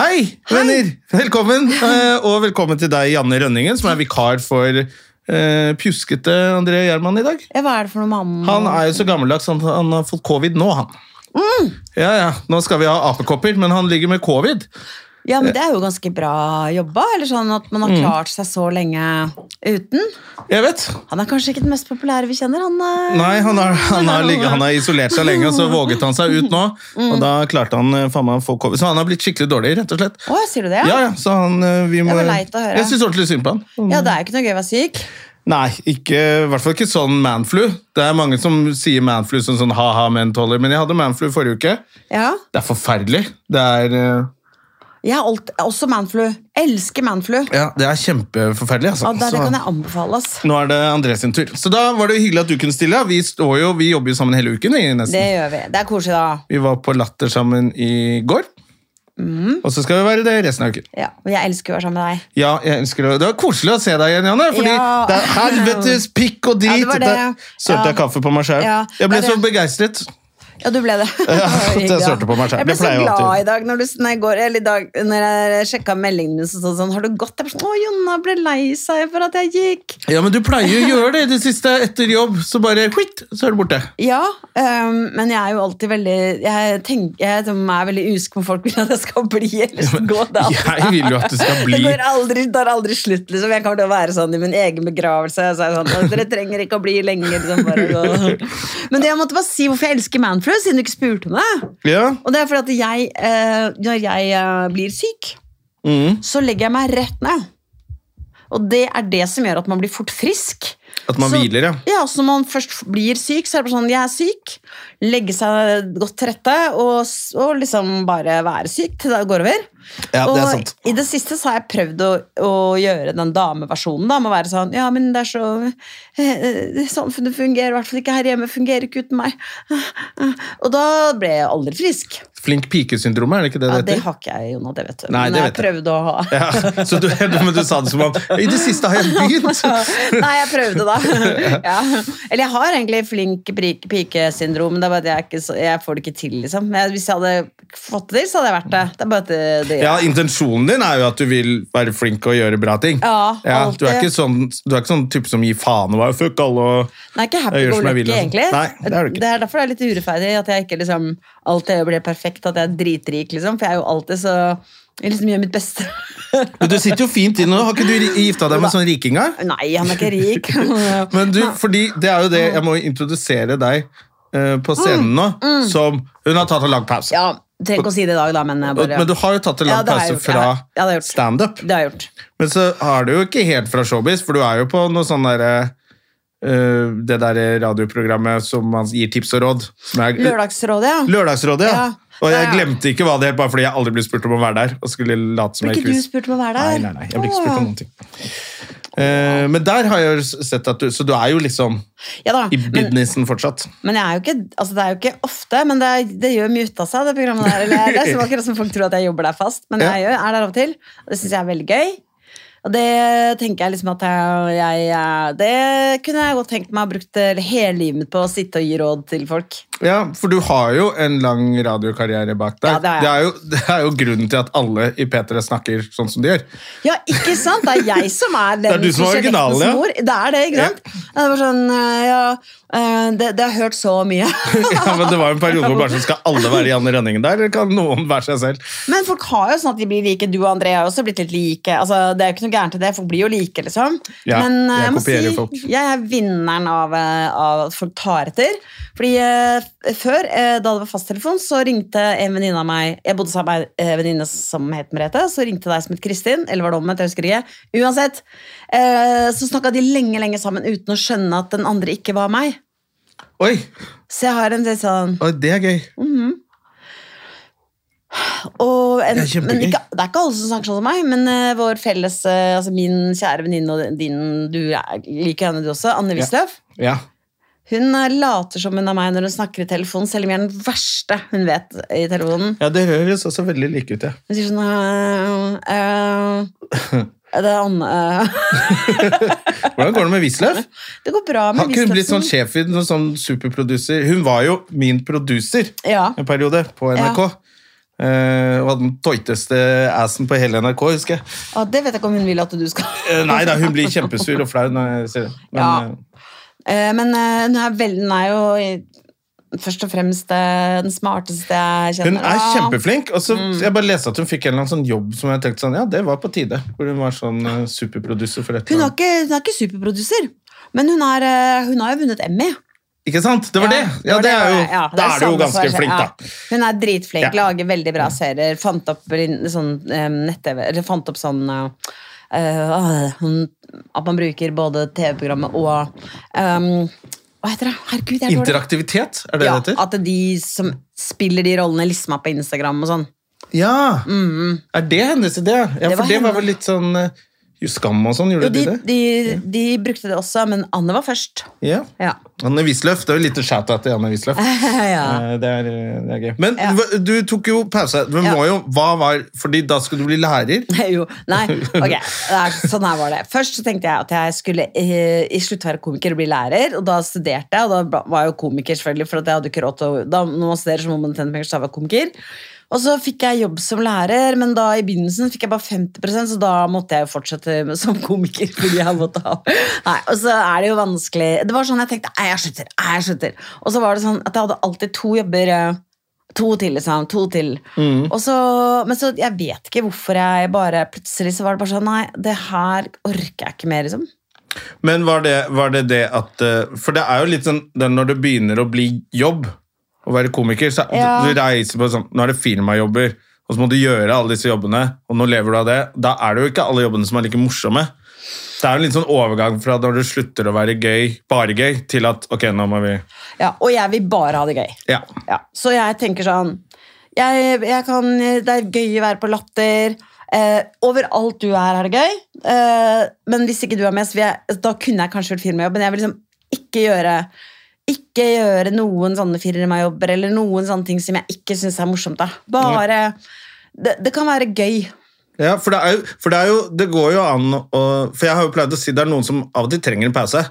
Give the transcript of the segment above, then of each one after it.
Hei, venner! Velkommen. eh, Og velkommen til deg, Janne Rønningen, som er vikar for uh, pjuskete André Gjerman i dag. Ja, hva er det for noe mamma? Han er jo så gammeldags at han har fått covid nå, han. Ja, ja, Nå skal vi ha apekopper, men han ligger med covid. Ja, men Det er jo ganske bra jobba. Eller sånn at man har klart seg så lenge uten. Jeg vet. Han er kanskje ikke den mest populære vi kjenner. Han, Er... Nei, han har, han, har, ligget- han har isolert seg lenge, og så våget han seg ut nå. Og da klarte han eh, faen meg å få covid. Så han har blitt skikkelig dårlig, rett og slett. Å, sier du det? Ja, ja, så han, eh, vi må... Det var leit å høre. Jeg syns ordentlig synd på han. Ja, det er jo ikke noe gøy å være syk. Nei, ikke, i hvert fall ikke sånn manflu. Det er mange som sier manflu som sånn ha-ha mentoller, men jeg hadde manflu forrige uke. Ja. Det er forferdelig. Det er, eh, Jeg har alt, også manflu. Elsker manflu. ja, det er kjempeforferdelig. Altså. Ja, det, det kan jeg anbefales. Nå er det André sin tur. Så da var det hyggelig at du kunne stille. Vi, står jo, vi jobber jo sammen hele uken. vi, nesten. Det gjør vi. Det er koselig, da. Vi var på Latter sammen i går. Mm. Og så skal vi være det resten av uken. Ja, og Jeg elsker å være sammen med deg. Ja, jeg elsker det. Det var koselig å se deg igjen, Janne. Fordi Ja. det er helvetes pikk og Ja, det var det. det. Sørte jeg Ja. kaffe på meg sjøl. Ja, Jeg ble så begeistret. Ja, du ble det. Ja, jeg sørte på meg selv. Jeg ble så glad i dag når, du, når, jeg går, eller i dag, når jeg sjekka meldingen min. Så stod det sånn, har du gått? Jeg ble sånn, Å, Jonna ble lei seg for at jeg gikk. Ja, men du pleier jo å gjøre det i det siste etter jobb, så bare quitt, så er du borte. Ja, um, men jeg er jo alltid veldig Jeg, tenker, jeg er veldig usk på folk vil at jeg skal bli eller skal gå. Det Jeg vil jo at du skal bli Det går aldri, tar aldri slutt, liksom. Jeg kommer til å være sånn i min egen begravelse. Så er jeg sånn, Dere trenger ikke å bli lenge. Liksom, bare. Men det jeg måtte bare si hvorfor jeg elsker Manflu, siden du ikke spurte det. Ja. Og det er fordi at jeg, eh, når jeg eh, blir syk, Mm. så legger jeg meg rett ned. Og det er det som gjør at man blir fort frisk. At man Så- hviler, ja. Ja, så Når man først blir syk, så er det bare sånn jeg er syk. Legge seg godt til rette og, og liksom bare være syk til det går over. Ja, og det er sant. i det siste så har jeg prøvd å, å gjøre den dameversjonen. da, Med å være sånn Ja, men det er så eh, Samfunnet fungerer i hvert fall ikke her hjemme. Fungerer ikke uten meg. Og da ble jeg aldri frisk. Flink pike-syndromet, er det ikke det Ja, det det har ikke jeg, Jonna. Det vet du. Nei, men det jeg jeg. prøvde å ha Ja, så du, men du sa det som om I det siste har jeg begynt! Nei, jeg prøvde da. ja. Eller jeg har egentlig flink pikesyndrom, men det er bare at jeg, ikke jeg får det ikke til. liksom. Men hvis jeg hadde fått det til, så hadde jeg vært det. Det er bare at det, det Ja, Intensjonen din er jo at du vil være flink og gjøre bra ting. Ja, du, er ikke sånn, du er ikke sånn type som gir faen og fuck alle og Nei, ikke happy go lucky, altså. egentlig. Nei, det er ikke. det er derfor det er litt urettferdig at jeg ikke liksom alltid blir perfekt, at jeg er dritrik, liksom. For jeg er jo alltid så Jeg liksom gjør mitt beste. Men du sitter jo fint inne. Har ikke du gifta deg med sånn rikinger? Nei, han er ikke rik. Men du, fordi det er jo det Jeg må introdusere deg eh, på scenen nå som Hun har tatt en lang pause. Mm, ja, Trenger ikke å si det i dag, da, men jeg bare Men du har jo tatt en lang ja, pause fra Ja, ja, det har jeg gjort. standup. Det har jeg gjort. Men så har du jo ikke helt fra showbiz, for du er jo på noe sånn derre uh, Det der radioprogrammet som man gir tips og råd. Som er, Lørdagsrådet, ja. Lørdagsrådet, ja. Ja. Og jeg glemte ikke hva det het, bare fordi jeg aldri ble spurt om å være der. Og skulle late som Ble jeg ikke du spurt om å være der? Nei, nei, nei, jeg ble ikke spurt om noen ting. Eh, men der har jeg jo sett at du Så du er jo liksom Ja da, i men, fortsatt. men jeg er jo ikke, altså det er jo ikke ofte, men det, det gjør mye ut av seg, det programmet der. Eller, det er som akkurat som folk tror at jeg jobber der fast, men Ja. jeg gjør, er der av og til. Og det syns jeg er veldig gøy. Og det tenker jeg liksom at jeg, jeg Det kunne jeg godt tenkt meg å bruke hele livet mitt på å sitte og gi råd til folk. Ja, for du har jo en lang radiokarriere bak deg. Ja, det er det, er jo, det er jo grunnen til at alle i P3 snakker sånn som de gjør. Ja, ikke sant? Det er jeg som er den Det er som er originalen, ja. mor. Det er det, ikke sant? Det var sånn, eh, ja, eh, det, det har hørt så mye. ja, men Det var en periode hvor bare sånn, skal alle være Janne Rønningen der, eller kan noen være seg selv? Men folk har jo sånn at de blir like. Du og André har også blitt litt like. Altså, det er jo ikke noe gærent i det, folk blir jo like, liksom. Ja, Men eh, jeg jeg må si, folk. jeg er vinneren av, av at folk tar etter. Fordi før, eh, da det var fasttelefon, så ringte en venninne av meg Jeg bodde sammen med en venninne som het Merete, så ringte deg som het Kristin, eller var det omvendt, jeg husker ikke. Uansett, eh, så snakka de lenge, lenge sammen uten å skjønne at den andre ikke var meg. Oi, Så jeg har en litt sånn oi det er gøy. Og en, Det er men ikke, det er ikke alle som snakker sånn som meg, men uh, vår felles uh, altså Min kjære venninne og din Du er, liker henne, du også. Anne Wisløff. Ja. Hun eh, later som hun er meg når hun snakker i telefonen, selv om jeg er den verste hun vet i telefonen. ja, det høres også veldig like ut, ja. Hun sier sånn øh, øh, Det er Anne. Hvordan går det med Wisløff? Det går bra med Har ikke hun blitt sånn sjef i noen sånn superproducer? Hun var jo min produser Ja. en periode på NRK. Eh, og hadde den tøyteste assen på hele NRK, husker jeg. Ja, det vet jeg ikke om hun vil at du skal. uh, nei da, hun blir kjempesur og flau når jeg sier det. Men, Ja. Eh, Men eh, hun er, vel, hun er jo først og fremst eh, den smarteste jeg kjenner. Hun er kjempeflink. og så Mm. Jeg bare leste at hun fikk en eller annen sånn jobb som jeg tenkte sånn, ja, det var på tide. Hvor hun var sånn superproducer for et Hun, er ikke, hun er ikke superproduser, men hun, er, hun har jo vunnet Emmy. Ikke sant? Det var det! Ja, det er jo, ja, Da er du jo ganske svar. flink, da. Ja. Hun er dritflink, Ja. lager veldig bra serier. Fant opp sånn um, nett-TV Eller fant opp sånn hun- At man bruker både TV-programmet og um, Hva heter det? Herregud, jeg er. Interaktivitet, er det Ja, det heter? at de som spiller de rollene, lister meg på Instagram og sånn. Ja! Er det hennes idé? Ja, Det for var det var vel litt sånn eh, Skam og sånn, Jo, gjorde de, de det? de, de brukte det også, men Anne var først. Ja. Ja. Anne Wisløff. Det er jo litt shout-out til Anne Wisløff. ja. Eh, Det, er, eh, det er gøy. Men Ja. du tok jo pause. Men må jo, hva var, fordi da skulle du bli lærer. Jo, nei, ok, sånn her var det Først så tenkte jeg at jeg skulle eh, i slutt være komiker og bli lærer Og da studerte jeg, og da var jeg jo komiker selvfølgelig For jeg hadde ikke råd til å da, Når man studerer så må man tjene penger, så da var komiker Og så fikk jeg jobb som lærer Men da i begynnelsen fikk jeg bare 50% Så da måtte jeg jo fortsette som komiker Fordi jeg måtte ha Nei, og så er det jo vanskelig Det var sånn jeg tenkte, nei, jeg slutter, nei, jeg slutter Og så var det sånn at jeg hadde alltid to jobber eh, To til, liksom. To til. Og så, men så, jeg vet ikke hvorfor jeg bare Plutselig så var det bare sånn Nei, det her orker jeg ikke mer, liksom. Men var det, var det det at eh, For det er jo litt sånn det når det begynner å bli jobb å være komiker, så Ja. du reiser på sånn Nå er det firmajobber, og så må du gjøre alle disse jobbene, og nå lever du av det. Da er det jo ikke alle jobbene som er like morsomme. Det er jo litt sånn overgang fra når du slutter å være gøy, bare gøy, til at ok, nå må vi Ja, og jeg vil bare ha det gøy. Ja. Ja, så jeg tenker sånn jeg, jeg kan, Det er gøy å være på Latter. Eh, overalt du er, er det gøy. Eh, men hvis ikke du er med, så jeg, da kunne jeg kanskje gjort firmajobb. Men jeg vil liksom ikke gjøre ikke gjøre noen sånne firmajobber eller noen sånne ting som jeg ikke syns er morsomt. da. Bare det, det kan være gøy. Ja, for det, er jo, for det er jo Det går jo an å For jeg har jo pleid å si det er noen som av og til trenger en pause.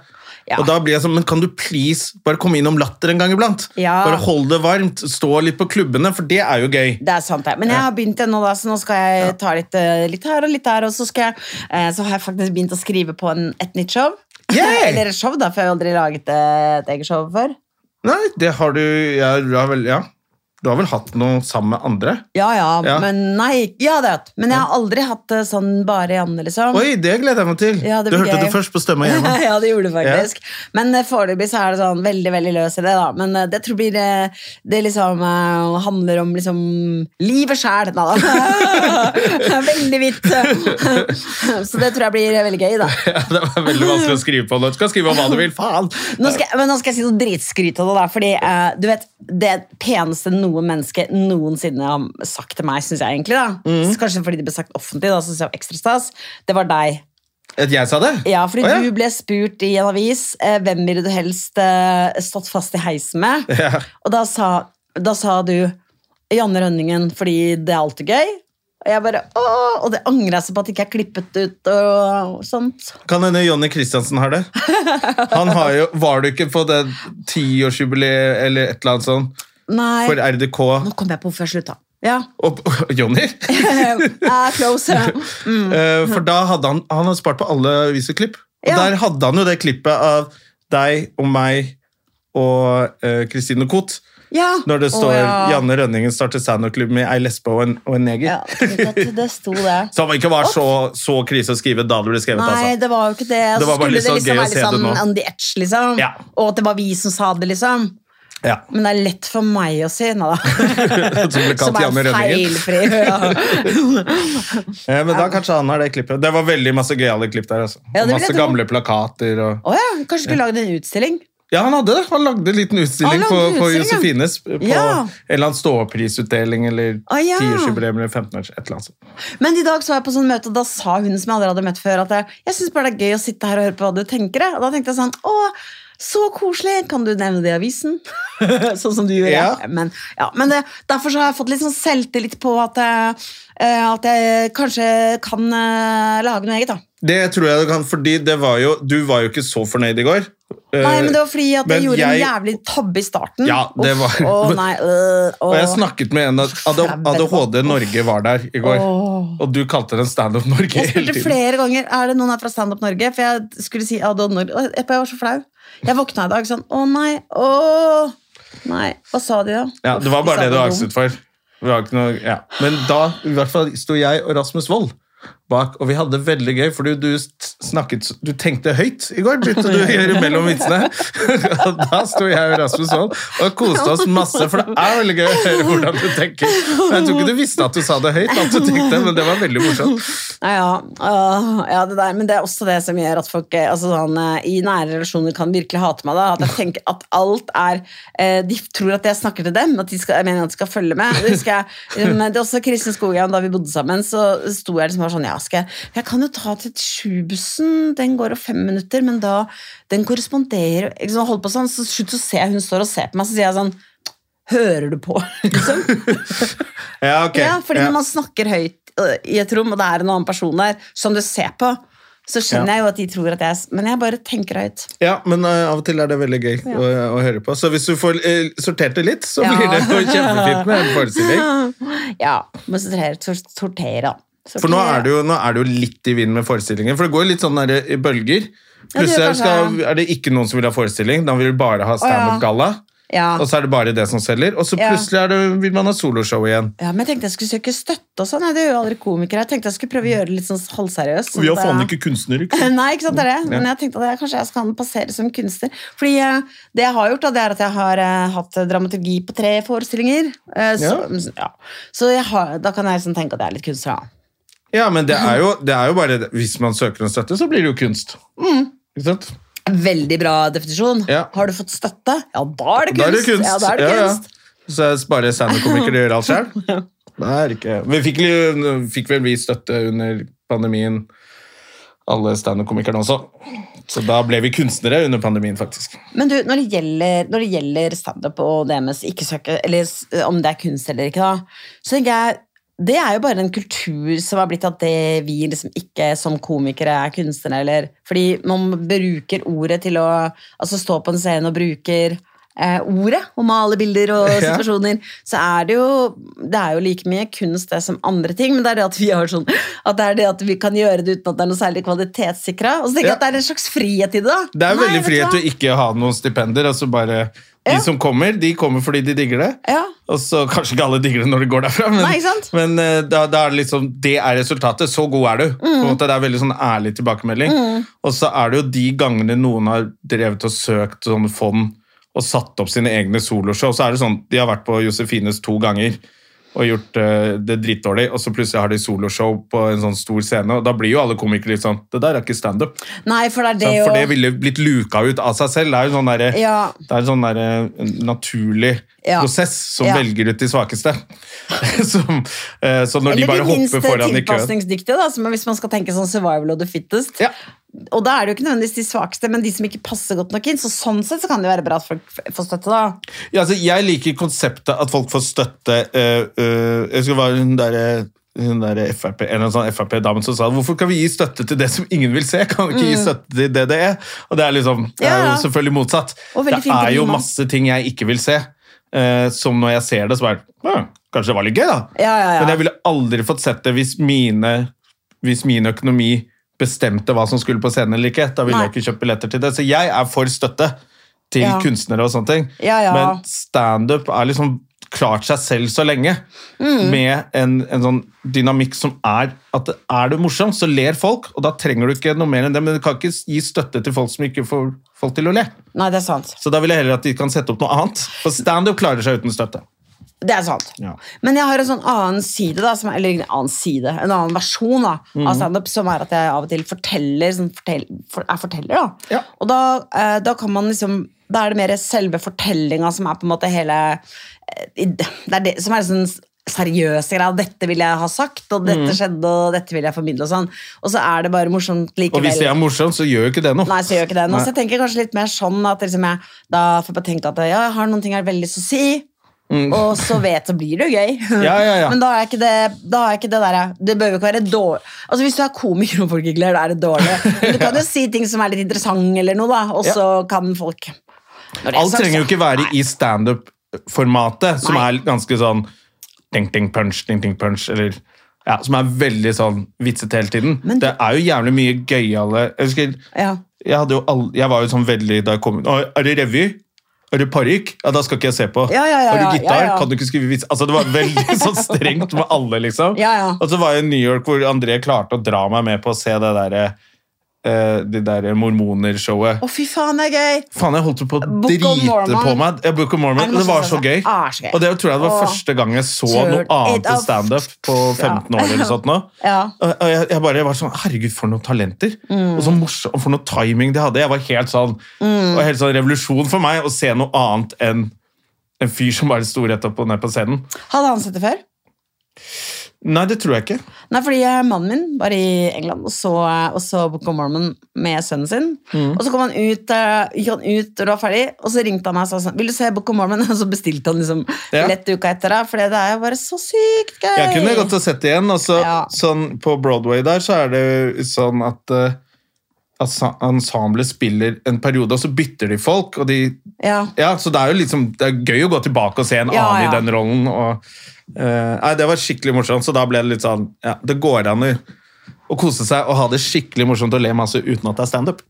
Ja. Og da blir jeg sånn, men Kan du please bare komme innom Latter en gang iblant? Ja. Bare hold det varmt. Stå litt på klubbene, for det er jo gøy. Det er sant, det. Men jeg har begynt det nå, da, så nå skal jeg ta litt, eh, litt her og litt der. Og så, skal jeg, eh, så har jeg faktisk begynt å skrive på en, et nytt show. Yay! Eller show, da, for jeg har aldri laget eh, et eget show før. Nei, det har du du har vel, ja. Du har vel hatt noe sammen med andre? Ja, ja, Ja. men nei, ja, det har jeg hatt. Men jeg har aldri hatt det sånn bare Janne, liksom. Oi, det gleder jeg meg til! Ja, du hørte gøy. det først på Stømma hjemme. ja, det gjorde du faktisk. Men eh, foreløpig så er det sånn veldig veldig løs i det. da Men eh, det tror jeg blir det, Det liksom eh, handler om liksom livet sjæl. da Veldig hvitt. så det tror jeg blir eh, veldig gøy, da. Ja, det var veldig vanskelig å skrive på nå. Du skal skrive om hva du vil, faen! Nå skal, men nå skal jeg si noe dritskryt av det. da Fordi uh, du vet Det peneste noe menneske noensinne har sagt til meg, syns jeg egentlig. da Mm. Kanskje fordi det ble sagt offentlig, da synes jeg var ekstra stas. Det var deg. At jeg sa det? Ja, fordi oh, ja. du ble spurt i en avis eh, hvem ville du helst eh, stått fast i heisen med. Ja. Og da sa, da sa du Janne Rønningen fordi det er alltid gøy. Og jeg bare, åh, og det angrer jeg så på at det ikke er klippet ut. og sånt. Kan hende Jonny Christiansen har det. Han har jo, Var du ikke på det tiårsjubileet eller et eller annet sånt Nei, for RDK? nå kom jeg på hvorfor jeg slutta. Ja, Og, Jonny? er close. Mm. Eh, For da hadde han Han hadde spart på alle aviseklipp. Og Ja. der hadde han jo det klippet av deg og meg og Kristine Kristine Koht. Ja. Når det står står ja. 'Janne Rønningen starter standup-klubb med ei lesbe og en, og en neger'. Ja, det, det sto det. Så det ikke var så, så krise å skrive da det ble skrevet. Nei, altså. det var jo ikke det. Det var bare skulle sånn det liksom gøy å være litt det sånn on the edge, liksom. Ja. Og at det var vi som sa det, liksom. Ja. Men det er lett for meg å si. Nå, da. Som Janne Rønningen. feilfri. Ja. Eh, Men da kanskje han har det klippet. Det var veldig masse gøyale klipp der. Altså. Ja, masse gamle plakater og Oh, ja, kanskje skulle lagd en utstilling. Ja, han hadde det. Han lagde en liten utstilling på, på. Josefines. På Ja. en eller annen ståprisutdeling eller Ah, ja. eller 15-års, et eller annet. Men i dag så var jeg på sånn møte, og da sa hun som jeg aldri hadde møtt før, at jeg, jeg syns bare det er gøy å sitte her og høre på hva du tenker. Og da tenkte jeg sånn Å, så koselig! Kan du nevne det i avisen? sånn som du gjør. Ja. Ja. Men, ja, men det, derfor så har jeg fått litt sånn selvtillit på at jeg, eh, at jeg kanskje kan eh, lage noe eget, da. Det tror jeg du kan, fordi det var jo, du var jo ikke så fornøyd i går. Nei, men det var fordi at jeg gjorde jeg- en jævlig tabbe i starten. Ja, det Uff, var- Å nei, øh, Og jeg snakket med en AD- ADHD Norge var der i går, Åh. og du kalte den Standup Norge Jeg spurte flere ganger Er det noen her fra Stand Up Norge. For jeg skulle si ADHD Norge. Og jeg var så flau. Jeg våkna i dag sånn Å nei, å Nei. Hva sa de, da? Ja, det var bare de det du angstet for. Noe, ja. Men da i hvert fall sto jeg og Rasmus Wold bak, og vi hadde det veldig gøy, for du snakket Du tenkte høyt i går, begynte du å gjøre mellom vitsene. Og da sto jeg og Rasmus sånn og koste oss masse, for det er veldig gøy å høre hvordan du tenker. Jeg tror ikke du visste at du sa det høyt, at du tenkte, men det var veldig morsomt. Ja, ja, det der, men det er også det som gjør at folk eh, altså, sånn, eh, i nære relasjoner kan virkelig hate meg. Da, at jeg tenker at alt er eh, De tror at jeg snakker til dem, at de skal, jeg mener at de skal følge med. Det husker jeg, det er også Kristin Skogheim, Da vi bodde sammen, så sto jeg liksom bare sånn ja, skal jeg, jeg kan jo ta til 7-bussen, den går om fem minutter, men da den korresponderer liksom, holdt på sånn, Så slutt å se, hun står og ser på meg, så sier jeg sånn Hører du på? liksom? Ja, ok. Ja, fordi Ja. når man snakker høyt øh, i et rom, og det er en annen person der som du ser på, så skjønner Ja. jeg jo at de tror at jeg Men jeg bare tenker høyt. Ja, men uh, av og til er det veldig gøy å, å høre på. Så hvis du får uh, sortert det litt, så Ja. blir det kjempefint med en forestilling. Ja, men sortere, sor- sortere, da. For nå er, det jo, nå er det jo litt i vinden med forestillingen, for det går jo litt sånn der, i bølger. Plutselig ja, er, skal, kanskje- er det ikke noen som vil ha forestilling, da vil vi bare ha standup-galla. ja. Og så er det bare det som selger. Og så plutselig er det, vil man ha soloshow igjen. ja, men jeg tenkte jeg skulle søke støtte og sånn. Det gjør jo aldri komikere. Jeg tenkte jeg skulle prøve å gjøre det litt sånn halvseriøst. sånn har faen ikke kunstnere, ikke Nei, ikke sant, det er det. Men jeg tenkte at jeg, kanskje jeg skal passere som kunstner. Fordi eh, det jeg har gjort, da, det er at jeg har eh, hatt dramaturgi på tre forestillinger. Eh, så, ja. så jeg har, da kan jeg liksom tenke at jeg er litt kunstner. da. Ja, men det er, jo, det er jo bare det. Hvis man søker om støtte, så blir det jo kunst. Mm. Ikke sant? Veldig bra definisjon. Ja. Har du fått støtte? Ja, da er det kunst! Da er det kunst. Ja, da er det Ja, ja. Så bare standup-komikere gjør alt sjøl? Det er ikke Vi fikk, fikk vel vi støtte under pandemien, alle standup-komikerne også. Så da ble vi kunstnere under pandemien, faktisk. Men du, når det gjelder, når det gjelder standup og det med ikke søke, eller om det er kunst eller ikke, da, så tenker jeg det er jo bare en kultur som har blitt at det vi liksom ikke som komikere er kunstnere, eller Fordi man bruker ordet til å altså stå på en scene og bruker eh, ordet og male bilder og Ja. situasjoner, så er det jo Det er jo like mye kunst det som andre ting, men det er det at vi har sånn At det er det at vi kan gjøre det uten at det er noe særlig kvalitetssikra. Og så tenker jeg Ja. at det er en slags frihet i det, da. Det er Nei, veldig vet frihet til å ikke ha noen stipender. altså bare De Ja. som kommer, de kommer fordi de digger det. Ja. Og så Kanskje ikke alle digger det når de går derfra, men, Nei, men eh, da, da er det liksom Det er resultatet. Så god er du. Mm. måte, det er veldig sånn ærlig tilbakemelding. Og så er det jo de gangene noen har drevet og søkt sånne fond og satt opp sine egne soloshow, så er det sånn De har vært på Josefines to ganger og gjort eh, det dritdårlig, og så plutselig har de soloshow på en sånn stor scene, og da blir jo alle komikere litt sånn Det der er ikke standup. For det er det for det ville blitt luka ut av seg selv. Det er jo sånn der, Ja. det er en sånn der, en naturlig Ja. prosess som Ja. velger ut de svakeste. som, eh, så når Eller de bare hopper foran i køen Eller det minste tilpasningsdyktige, hvis man skal tenke sånn survival of the fittest. Og da er det jo ikke nødvendigvis de svakeste, men de som ikke passer godt nok inn. Så sånn sett så kan det jo være bra at folk får støtte, da. Ja, altså, jeg liker konseptet at folk får støtte øh, øh, Jeg skal være hun derre hun der FRP, en sånn Frp-damen som sa hvorfor kan vi gi støtte til det som ingen vil se? Kan vi ikke gi støtte til det det er? Og det er liksom, det er Mm. Jo selvfølgelig motsatt. Det er jo masse ting jeg ikke vil se, uh, som når jeg ser det, så bare Kanskje det var litt gøy, da. Ja, ja, ja. Men jeg ville aldri fått sett det hvis mine, hvis min økonomi bestemte hva som skulle på scenen eller ikke. Da ville Nei. jeg ikke kjøpt billetter til det. Så jeg er for støtte til Ja. kunstnere og sånne ting. Ja, ja. Men standup er liksom klart seg selv så lenge. Mm. Med en, en sånn dynamikk som er at er du morsom, så ler folk. Og da trenger du ikke noe mer enn det. Men du kan ikke gi støtte til folk som ikke får folk til å le. Nei, det er sant. Så da vil jeg heller at de kan sette opp noe annet. For standup klarer seg uten støtte. Det er sant. Ja. Men jeg har en sånn annen side, da, som, er- eller en annen side, en annen versjon da, mm. av standup, som er at jeg av og til forteller, sånn fortell, for, er forteller. da. Ja. Og da, eh, da kan man liksom da er det mer selve fortellinga som er på en måte hele eh, Det er det som er sånn seriøse greia. Dette vil jeg ha sagt, og dette skjedde, og dette vil jeg formidle. Og sånn. Og så er det bare morsomt likevel. Og hvis jeg er morsomt, så gjør jo ikke det noe. Nei, så gjør jeg ikke det. noe. Nei. så jeg tenker kanskje litt mer sånn at liksom jeg da får bare tenke at ja, jeg har noen ting jeg har veldig lyst til å si, og så vet så blir det jo gøy. Mm. Ja, ja, ja. Men da er ikke det da er ikke det der Det bør jo ikke være dårlig Altså Hvis du er komiker og folk ikke ler, da er det dårlig. Men du kan jo si ting som er litt interessant, eller noe, da, og så kan folk Alt trenger jo ikke være i standup-formatet, som Nei. er ganske sånn ding, ding, punch, ding, ding, punch, eller ja, som er veldig sånn vitsete hele tiden. Men- det er jo jævlig mye gøyale Jeg husker, Ja. jeg, hadde jo all, jeg var jo sånn veldig da jeg kom inn Er det revy? Er du parykk? Ja, da skal ikke jeg se på. Ja, ja, ja, Har du gitar? Kan du ikke skrive vits? Altså, det var veldig sånn strengt med alle, liksom. Ja, ja. Og så var jeg i New York hvor André klarte å dra meg med på å se det derre eh, det der mormonershowet. Å, fy faen, det er gøy! Faen, jeg holdt på å drite på meg. Ja, Book of Mormon. Det Det var så gøy. altså? Ah, så gøy. Og det tror jeg det var oh. første gang jeg så Turn noe annet enn up. standup på 15 år eller sånt nå. Ja. Og jeg, jeg bare var sånn, herregud, for noen talenter. Mm. Og så morsom, for noe timing de hadde. Jeg var helt sånn, mm. og helt sånn revolusjon for meg å se noe annet enn en fyr som bare sto rett opp og ned på scenen. Hadde han sett det før? Nei, det tror jeg ikke. Nei, fordi mannen min var i England og så, og så Book of Mormon med sønnen sin. Mm. Og så kom han ut, eh, gikk han ut og var ferdig, og så ringte han meg og sa sånn Vil du se Book of Mormon? Og så bestilte han liksom Ja. lett uka etter det, for det er jo bare så sykt gøy. Jeg kunne godt ha sett det igjen. Altså, Ja. sånn, på Broadway der så er det sånn at uh, ensemblet spiller en periode, og så bytter de folk. Og de, Ja. ja, så det er jo liksom, det er gøy å gå tilbake og se en annen i den rollen. Og, nei, det var skikkelig morsomt, så da ble det litt sånn ja, Det går an å, kose seg og ha det skikkelig morsomt og le masse uten at det er standup.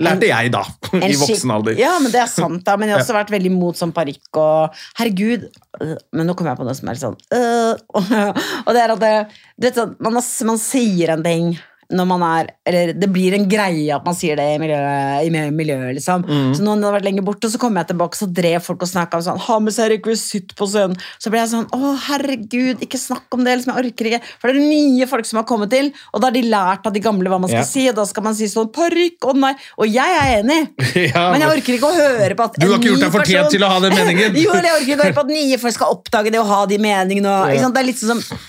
Lærte jeg, da, i voksen alder. Ja, men det er sant, da. Men jeg har også vært veldig imot sånn parykk og Herregud. øh, Men nå kommer jeg på noe som er litt sånn øh, Og det er at det, du vet, sånn, man, man sier en ting når man er Eller det blir en greie at man sier det i miljøet, i miljøet liksom. Mm. Så noen hadde vært lenger borte, og så kom jeg tilbake, så drev folk og snakka om sånn Ha med seg rekvisitt på scenen. Så ble jeg sånn Å, herregud, ikke snakk om det. Liksom, jeg orker ikke. For det er nye folk som har kommet til, og da har de lært av de gamle hva man skal yeah. si, og da skal man si sånn parykk, å nei. Og jeg er enig. Ja, Men jeg orker ikke å høre på at Du har ikke gjort deg fortjent person- til å ha den meningen. jo, eller jeg orker ikke å høre på at nye folk skal oppdage det og ha de meningene. Og, sant? Det er litt sånn som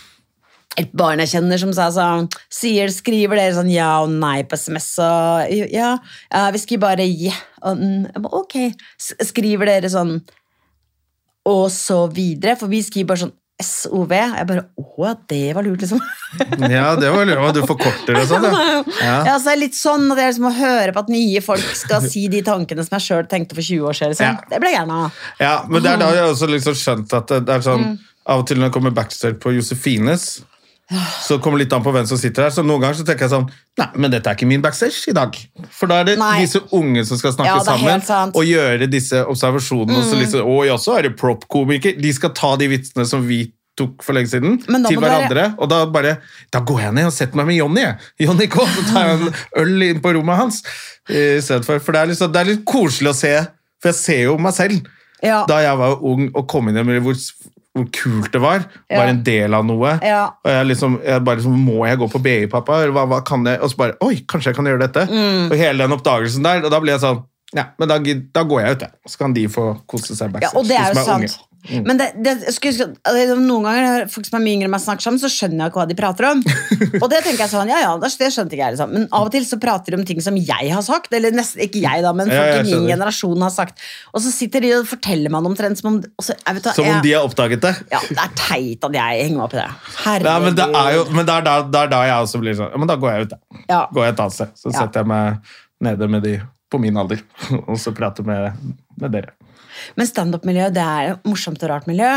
et barn jeg kjenner som sa sånn sier, Skriver dere sånn ja og nei på SMS? Og, ja, ja, vi skriver bare ja mm. Ok. Skriver dere sånn og så videre? For vi skriver bare sånn SOV. Jeg bare Å, det var lurt, liksom. Ja, det var lurt. Du forkorter og sånn, ja. ja. Ja, så det er litt sånn at jeg liksom må høre på at nye folk skal si de tankene som jeg sjøl tenkte for 20 år siden. Liksom. Ja. Det ble jeg gjerne av. Ja, men det er da jeg også liksom skjønt at det det er sånn Mm. Av og til når jeg kommer backstage på Josefines, så kommer det litt an på hvem som sitter her. Så noen ganger så tenker jeg sånn Nei, men dette er ikke min backstage i dag. For da er det Nei. disse unge som skal snakke Ja, sammen. Mm. og gjøre disse observasjonene. Og så liksom, Å ja, så er det prop-komiker. De skal ta de vitsene som vi tok for lenge siden, til hverandre. Og da bare Da går jeg ned og setter meg med Jonny. Jonny Johnny K, så tar jeg en øl inn på rommet hans. i For, for det, er liksom, det er litt koselig å se, for jeg ser jo meg selv Ja. da jeg var ung og kom inn i hvor, hvor kult det var. Ja. Var en del av noe. Ja. Og jeg liksom, jeg bare liksom, Må jeg gå på BI, pappa? Hva, hva kan jeg? Og så bare Oi, kanskje jeg kan gjøre dette? Mm. Og hele den oppdagelsen der. Og da blir jeg sånn Ja, men da, da går jeg ut, jeg. Så kan de få kose seg Ja, backstage. og det er jo sant. unge. Sant. Men det, det, skulle, altså, noen ganger når folk som er mye yngre enn meg snakker sammen, så skjønner jeg ikke hva de prater om. Og det tenker jeg sånn, ja, ja, det skjønte ikke jeg. Liksom. Men av og til så prater de om ting som jeg har sagt. Eller nesten ikke jeg, da, men Ja, folk jeg i min generasjon har sagt. Og så sitter de og forteller meg det omtrent som om og så, jeg vet, Som om jeg, de har oppdaget det. Ja, det er teit at jeg henger meg opp i det. Herregud. Ja, men det er jo men det er da, det er da jeg også blir sånn Ja, men da går jeg ut, da. Ja. Går jeg et annet sted. Så Ja. setter jeg meg nede med de på min alder, og så prater med, med dere. Men standup-miljø det er et morsomt og rart miljø.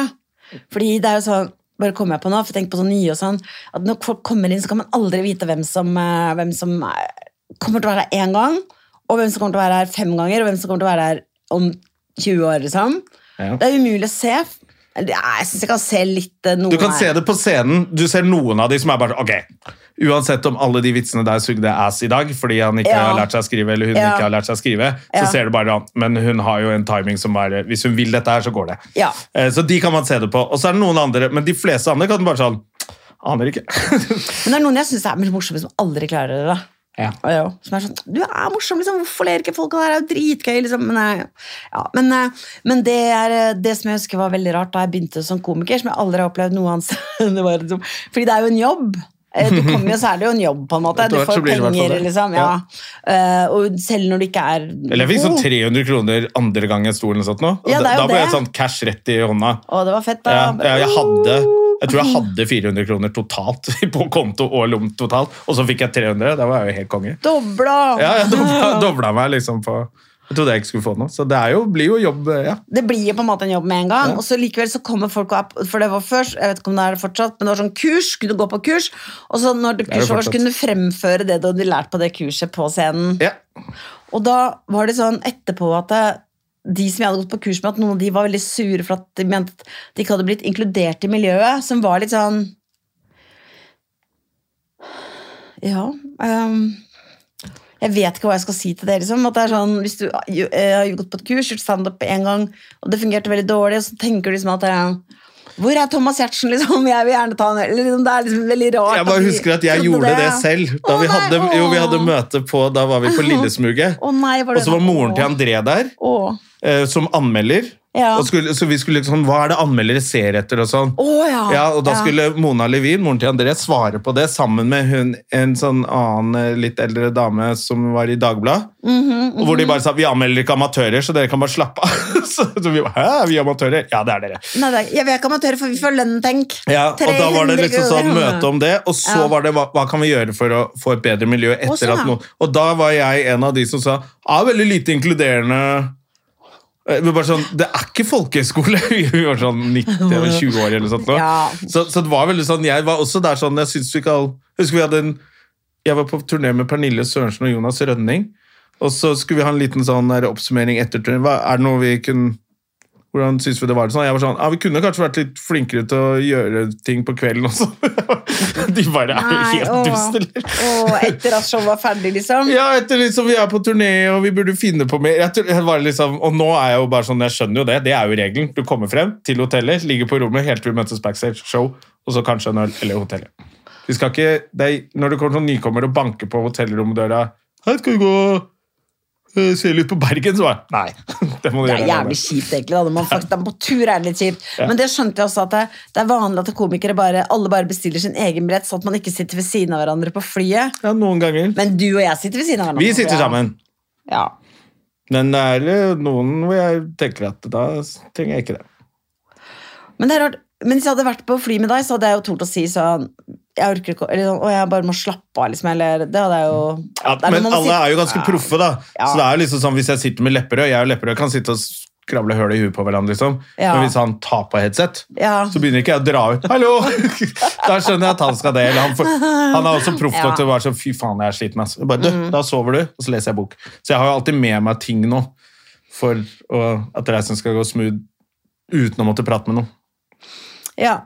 Fordi det er jo sånn bare kommer jeg på nå, for tenk på sånn nye og sånn, at når folk kommer inn, så kan man aldri vite hvem som, eh, hvem som eh, kommer til å være her én gang, og hvem som kommer til å være her fem ganger, og hvem som kommer til å være her om 20 år, liksom. Ja. Det er umulig å se. Jeg syns jeg kan se litt eh, noe Du kan her. se det på scenen. Du ser noen av de som er bare Ok, uansett om alle de vitsene der sugde ass i dag fordi han ikke Ja. har lært seg å skrive, eller hun Ja. ikke har lært seg å skrive, så Ja. ser du bare an. Men hun har jo en timing som bare Hvis hun vil dette her, så går det. Ja. Eh, Så de kan man se det på. Og så er det noen andre, men de fleste andre kan du bare sånn Aner ikke. Men det er noen jeg syns er morsomme som aldri klarer det. da Ja. Ja, som er sånn Du er morsom, liksom. Hvorfor ler ikke folk av det her? Det er jo dritgøy, liksom. Men, eh, ja, men, eh, men det er eh, det som jeg husker var veldig rart da jeg begynte som komiker, som jeg aldri har opplevd noe annet. Det var liksom, fordi det er jo en jobb. Du kommer jo, så er det jo en jobb, på en måte. Du får penger, liksom. Ja. Og selv når du ikke er Eller jeg fikk sånn 300 kroner andre gang jeg sto eller noe sånt nå. Ja, da, ble jeg sånn cash rett i hånda. Å, det var fett, da. Jeg hadde jeg tror jeg hadde 400 kroner totalt på konto og lom totalt, og så fikk jeg 300. Da var jeg jo helt konge. Dobla! Ja, jeg dobla, dobla meg liksom på Jeg trodde jeg ikke skulle få noe. Så det jo, blir jo jobb, ja. Det blir jo på en måte en jobb med en gang, Ja. og så likevel så kommer folk opp For det var først, jeg vet ikke om det er det fortsatt, men det var sånn kurs, kunne du gå på kurs, og så når det kurset var, så kunne du fremføre det du hadde lært på det kurset på scenen. ja. Og da var det sånn etterpå at de som jeg hadde gått på kurs med, at noen av de var veldig sure for at de mente at de ikke hadde blitt inkludert i miljøet, som var litt sånn Ja um, Jeg vet ikke hva jeg skal si til det. Liksom. At det er sånn, hvis du eh, har gått på et kurs, gjort standup én gang, og det fungerte veldig dårlig, og så tenker du liksom at det er hvor er Thomas Giertsen, liksom? Jeg vil gjerne ta han Eller liksom, Det er liksom veldig rart. Jeg bare husker at jeg gjorde det selv. Da Å, vi nei, hadde, jo, vi hadde møte på Da var vi på Lillesmuget. Å nei, Og så var moren til André der, Åh. Eh, som anmelder. Ja. Og skulle, så vi skulle liksom Hva er det anmeldere ser etter? og sånn. Oh, ja. Ja, og da Ja. skulle Mona Levin, moren til André, svare på det sammen med hun, en sånn annen eh, litt eldre dame som var i Dagbladet. Mhm, Og hvor de bare sa vi anmelder ikke amatører, så dere kan bare slappe av. så, så vi bare, Hæ, vi amatører? Ja, det er dere. Nei, det er- ja, Vi er ikke amatører, for vi får lønn, tenk. Ja, og da var det liksom sånn møte om det, og så var det hva, hva kan vi gjøre for å få et bedre miljø etter Også, at noen Og da var jeg en av de som sa ja, veldig lite inkluderende. Eh, sånn, Det er ikke folkehøyskole! Vi var sånn 19 eller 20 år eller sånt. Ja. Så, så det var veldig sånn, jeg var også der sånn, jeg synes vi ikke all, husker vi hadde en, jeg var på turné med Pernille Sørensen og Jonas Rønning, og så skulle vi ha en liten sånn oppsummering etter turneen. Er det noe vi kunne, hvordan synes vi det var? Sånn, jeg var sånn, ja, vi kunne kanskje vært litt flinkere til å gjøre ting på kvelden også. De bare, er jo helt åh. dust, eller? Åh, etter at showet var ferdig, liksom. Ja, etter liksom vi er på turné, og vi burde finne på mer. Liksom, og nå er jeg jo bare sånn, jeg skjønner jo det, det er jo regelen. Du kommer frem til hotellet, ligger på rommet, helt til vi møtes backstage, show, og så kanskje en øl eller hotellet. Vi skal ikke, er, når det kommer sånn nykommer og banker på hotellromdøra, hei, skal vi gå eh, litt på Bergen, så bare, nei, det Det er jævlig kjipt, egentlig. Da. Man faktisk på tur, er det litt kjipt. Ja. Men det skjønte jeg også at det, det er vanlig at komikere bare, alle bare bestiller sin egen billett, sånn at man ikke sitter ved siden av hverandre på flyet. Ja, noen ganger. Men du og jeg sitter ved siden av hverandre. Vi sitter sammen. Ja. Men det er eh, noen hvor jeg tenker at da trenger jeg ikke det. Men det er rart. Men hvis jeg hadde vært på fly med deg, så hadde jeg jo tort å si sånn jeg orker ikke, eller sånn, å, jeg bare må slappe av, liksom. Eller det hadde jeg jo Ja, det men alle sitter- er jo ganske proffe, da. Ja. Så det er jo liksom sånn, Hvis jeg sitter med Lepperød, jeg og Lepperød kan sitte og skravle høl i huet på hverandre, liksom. Men hvis han tar på headset, så begynner ikke jeg å dra ut. Hallo! da skjønner jeg at han skal det. Eller han, får, han er også proff nok. Mm. til å være sånn Fy faen, jeg er sliten. Jeg Bare, du, Da sover du, og så leser jeg bok. Så jeg har jo alltid med meg ting nå for å, at reisen skal gå smooth uten å måtte prate med noen. Ja.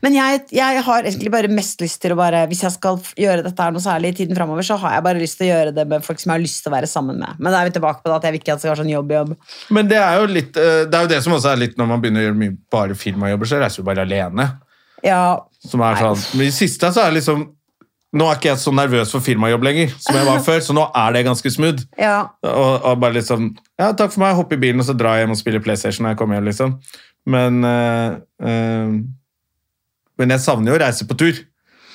Men jeg, jeg har egentlig bare mest lyst til å bare Hvis jeg skal gjøre dette her noe særlig i tiden framover, så har jeg bare lyst til å gjøre det med folk som jeg har lyst til å være sammen med. Men da er vi tilbake på det at jeg vil ikke at det skal være sånn jobb-jobb. Men det er jo litt eh, Det er jo det som også er litt når man begynner å gjøre mye bare firmajobber, så reiser du bare alene. Ja, Som er sånn, men i siste så er det liksom Nå er ikke jeg så nervøs for firmajobb lenger, som jeg var før, så nå er det ganske smooth. ja. Og, og bare liksom Ja, takk for meg, hoppe i bilen, og så jeg hjem og spiller PlayStation når jeg kommer hjem, liksom. Men uh, uh, Men jeg savner jo å reise på tur.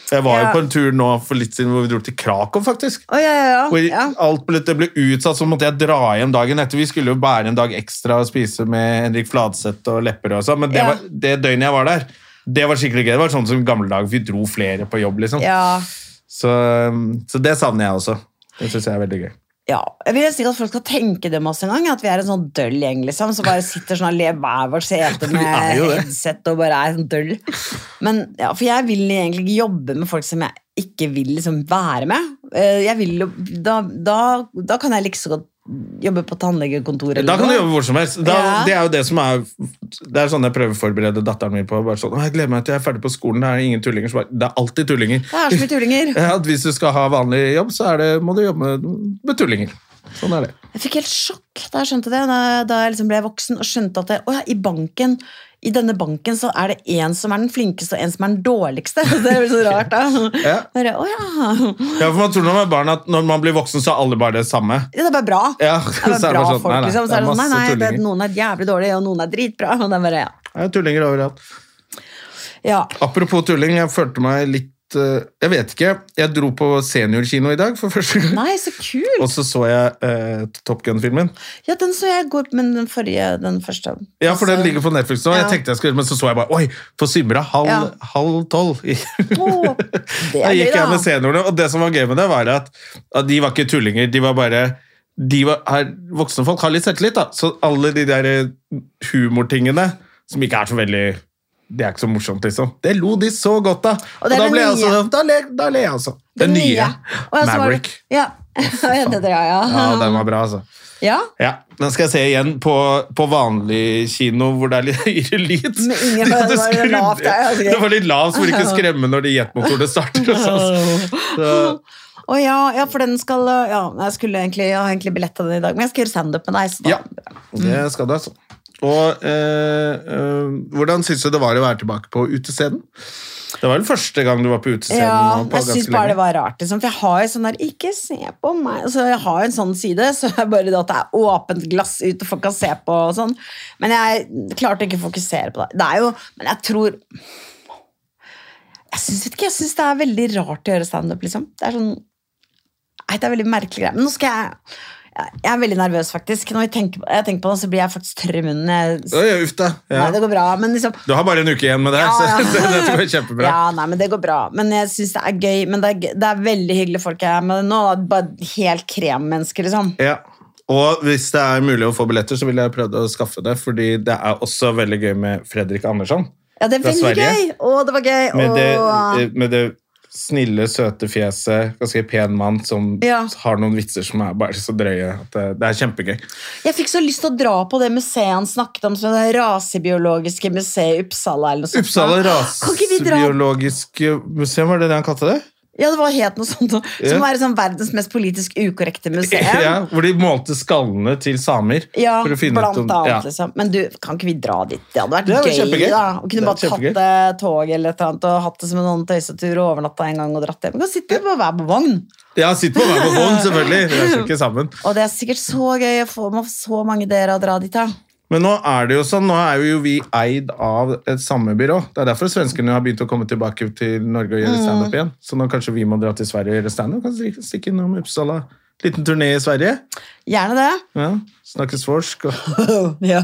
Jeg var Ja. jo på en tur nå for litt siden hvor vi dro til Krakow, faktisk. Oh, ja, ja, ja. Hvor alt ble, det ble utsatt, så måtte jeg dra hjem dagen etter. Vi skulle jo bære en dag ekstra og spise med Henrik Fladseth og Lepperød og sånn, men det, var, det døgnet jeg var der, det var skikkelig gøy. Det var sånn som gamle dager, vi dro flere på jobb, liksom. ja. Så, så det savner jeg også. Det syns jeg er veldig gøy. Ja, jeg vil helst ikke at folk skal tenke det masse en gang, at vi er en sånn døll gjeng, liksom, som bare sitter sånn og ler hver vårt sete med headset og bare er sånn døll. Men, ja, for jeg vil egentlig ikke jobbe med folk som jeg ikke vil liksom være med. Eh, Jeg vil jo, da, da, da kan jeg like så godt jobbe på tannlegekontoret. Da kan du jobbe hvor som helst. Da, Ja. Det er jo det som er Det er sånn jeg prøver å forberede datteren min på. Bare sånn, jeg gleder meg til jeg er ferdig på skolen. Det er ingen tullinger. Bare, det er alltid tullinger. Det er så mye tullinger. Ja, hvis du skal ha vanlig jobb, så er det, må du jobbe med, med tullinger. Sånn er det. Jeg fikk helt sjokk da jeg skjønte det, da, da jeg liksom ble voksen og skjønte at det, å ja, i banken i denne banken så er det en som er den flinkeste, og en som er den dårligste. Det er jo så rart, da. Ja. Bare, å ja. Ja, for man tror når man er barn at når man blir voksen, så er alle bare det samme. Ja, Det er bare bra. Ja, Det er så er det bare bra sånn, folk, nei, nei, liksom. Så det er er det sånn, nei, nei, det, noen er jævlig dårlige, og noen er dritbra. Og det er bare, ja. Det er tullinger overalt. ja. Apropos tulling, jeg følte meg litt Jeg vet ikke. Jeg dro på seniorkino i dag for første gang. Nei, så kult! Og så så jeg eh, Top Gun-filmen. Ja, den så jeg i går, men den forrige, den første Ja, for den ligger på Netflix nå. Jeg tenkte jeg skulle, Men så så jeg bare Oi, på Symra halv, Ja. halv tolv. oh, det Da er gikk gøy, jeg med da. seniorene, og det som var gøy med det, var at, at de var ikke tullinger. De var bare de var, her, Voksne folk har litt selvtillit, da. Så alle de der eh, humortingene, som ikke er så veldig Det er ikke så morsomt, liksom. Det lo de så godt av. Og Og, da ble jeg altså, Da ler da le jeg altså. Det Den nye. Ja, så var det- Maverick. Ja. ja, det der, ja. Ja, den var bra, altså. Ja, Ja, Den skal jeg se igjen på, på vanlig kino hvor det er litt høyere lyd. Det ja, ja. Det var litt lavt, så for ikke skremme når de jetmotorene starter. Sånn. så, Å ja, ja, for den skal Ja, jeg skulle egentlig Jeg har egentlig billett til den i dag, men jeg skal gjøre standup med deg. Så da, ja, det skal du, altså. Og eh, eh, hvordan syns du det var å være tilbake på utescenen? Det var vel første gang du var på utescenen? Ja, på jeg syns bare det var rart. Liksom, for jeg har jo sånn der Ikke se på meg. Så jeg har en sånn side, så er bare det at det er åpent glass ut, og folk kan se på og sånn. Men jeg klarte ikke å fokusere på det. Det er jo Men jeg tror Jeg syns ikke, jeg synes det er veldig rart å gjøre standup, liksom. Det er sånn Nei, det er veldig merkelig greie. Men nå skal jeg jeg er veldig nervøs, faktisk. Når jeg tenker, på, jeg tenker på det, så blir jeg faktisk tørr i munnen. Jeg, Oi, Uff da. Ja. Nei, det går bra, men liksom Du har bare en uke igjen med det, Ja, ja. så det, det går kjempebra. Ja, nei, men det går bra. Men jeg syns det er gøy. Men det er, det er veldig hyggelige folk jeg er med nå. Bare helt kremmennesker, liksom. Ja. Og hvis det er mulig å få billetter, så vil jeg prøve å skaffe det, fordi det er også veldig gøy med Fredrik Andersson. Ja, det er veldig Sverige. gøy! Å, det var gøy! Med det, med det snille, søte fjeset, ganske pen mann som Ja. har noen vitser som er bare så drøye. At det, det er kjempegøy. Jeg fikk så lyst til å dra på det museet han snakket om, som det rasebiologiske museet i Uppsala. eller noe sånt. Uppsala rasebiologiske museum, var det det han kalte det? Ja, det var helt noe sånt. Som er sånn verdens mest politisk ukorrekte museum. Ja, hvor de målte skallene til samer. Ja, blant ut om, annet, ja. liksom. Men du, kan ikke vi dra dit? Det hadde vært Det gøy. kjempegøy. da. Og kunne bare kjempegøy. tatt eh, tog eller et eller annet, og hatt det som en annen tøysetur og overnatta en gang og dratt hjem. Vi kan sitte på hver på vogn. Ja, sitte på hver på vogn, selvfølgelig. Vi er ikke sammen. Og det er sikkert så gøy å få med så mange dere å dra dit. da. Men nå er det jo sånn, nå er jo vi eid av et samme byrå. Det er derfor svenskene har begynt å komme tilbake til Norge og gjøre standup igjen. Så nå kanskje vi må dra til Sverige og gjøre standup. Kan stikke- innom Uppsala. Liten turné i Sverige. Gjerne det. Ja, Snakke svorsk. Og... ja.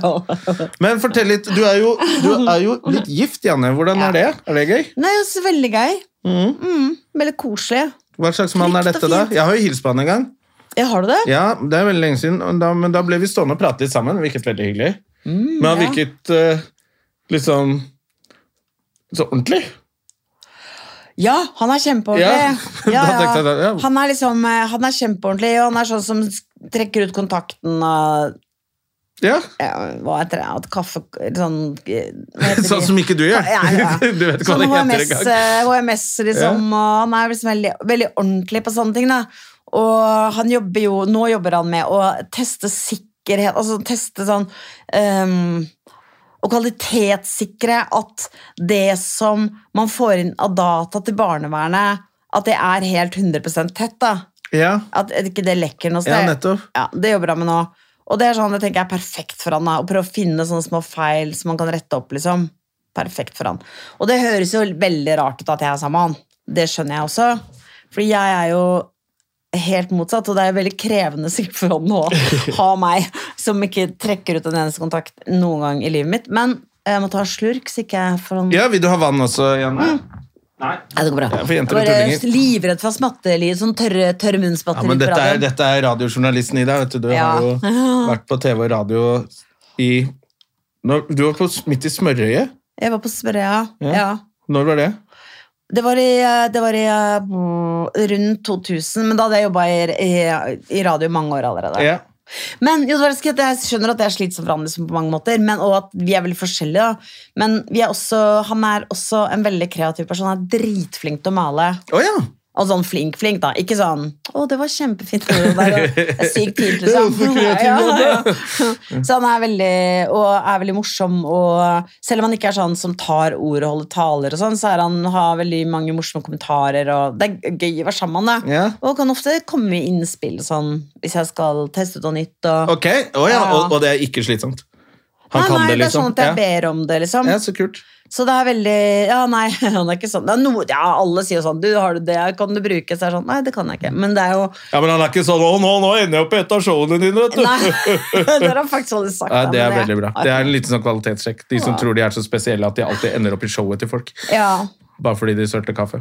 Men fortell litt. Du er, jo, du er jo litt gift, Janne. Hvordan er det? Er det gøy? Nei, så veldig gøy. Mm, veldig koselig. Hva slags mann er dette, da? Jeg har jo hilst på han en gang. Ja, har du det? Ja, Det er veldig lenge siden, da, men da ble vi stående og prate litt sammen. Virket veldig hyggelig. men han ja. virket eh, litt sånn så ordentlig. Ja, han er kjempeordentlig. Ja, Ja, jeg ja. Han er liksom, eh, han er kjempeordentlig, og han er sånn som trekker ut kontakten og Ja, Hva heter det? Kaffe Sånn eh, Sånn som ikke du gjør. Ja, ja. Du vet hva Sånn det heter HMS, HMS liksom, og han er liksom veldig, veldig ordentlig på sånne ting. Da. Og han jobber jo, nå jobber han med å teste sikkerhet, altså teste sånn um, Og kvalitetssikre at det som man får inn av data til barnevernet, at det er helt 100 tett. da. Ja, At ikke det lekker noe sted. ja, nettopp. Ja, det jobber han med nå. Og det er sånn, det tenker jeg er perfekt for han da, å prøve å finne sånne små feil som man kan rette opp, liksom. Perfekt for han. Og det høres jo veldig rart ut at jeg er sammen med han. Det skjønner jeg også. Fordi jeg er jo helt motsatt, og det er veldig krevende sikkert for han å ha meg som ikke trekker ut en eneste kontakt noen gang i livet mitt. Men jeg må ta en slurk, så ikke jeg får. Ja, Vil du ha vann også, Janne? Nei. Nei. det går bra. Ja, for jenter Bare livredd for smattelyd, sånn tørre, tørre Ja, men dette er, dette er radiojournalisten i deg. vet Du Du Ja. har jo vært på TV og radio i Du var på, midt i smørøyet. Jeg var på smørøyet, Ja. ja. Når var det? Det var i, det var i uh, rundt 2000, men da hadde jeg jobba i, i, i radio mange år allerede. Ja. Men jo, Jeg skjønner at det er slitsomt for liksom, på mange måter, men, og at vi er veldig forskjellige. Da. Men vi er også, han er også en veldig kreativ person. Han er dritflink til å male. Oh, ja. Og sånn flink-flink, da. Ikke sånn 'Å, det var kjempefint'. Det er det er sykt fint, liksom. så Ja, ja. Så han er veldig, og er veldig morsom. Og selv om han ikke er sånn som tar ord og holder taler, og sånn, så han, har veldig mange morsomme kommentarer. Og det er gøy å være sammen med han. Ja. Og kan ofte komme med innspill sånn, hvis jeg skal teste ut noe nytt. Og, Ok, oh, ja, og, og det er ikke slitsomt? Han nei, kan nei, det, det er liksom? sånn at jeg ja. ber om det, liksom. ja, så kult. Så det er veldig Ja, nei, han er ikke sånn. Det er noe, ja, alle sier sånn Du, har du det? Kan du bruke? Så er sånn Nei, det kan jeg ikke. Men det er jo Ja, Men han er ikke sånn 'Å, nå, nå ender jeg opp i et av showene dine', vet du. Nei, det har han faktisk aldri sagt. Nei, det er veldig bra. Det er en liten sånn kvalitetssjekk. De som Ja. tror de er så spesielle at de alltid ender opp i showet til folk. Ja. Bare fordi de sølte kaffe.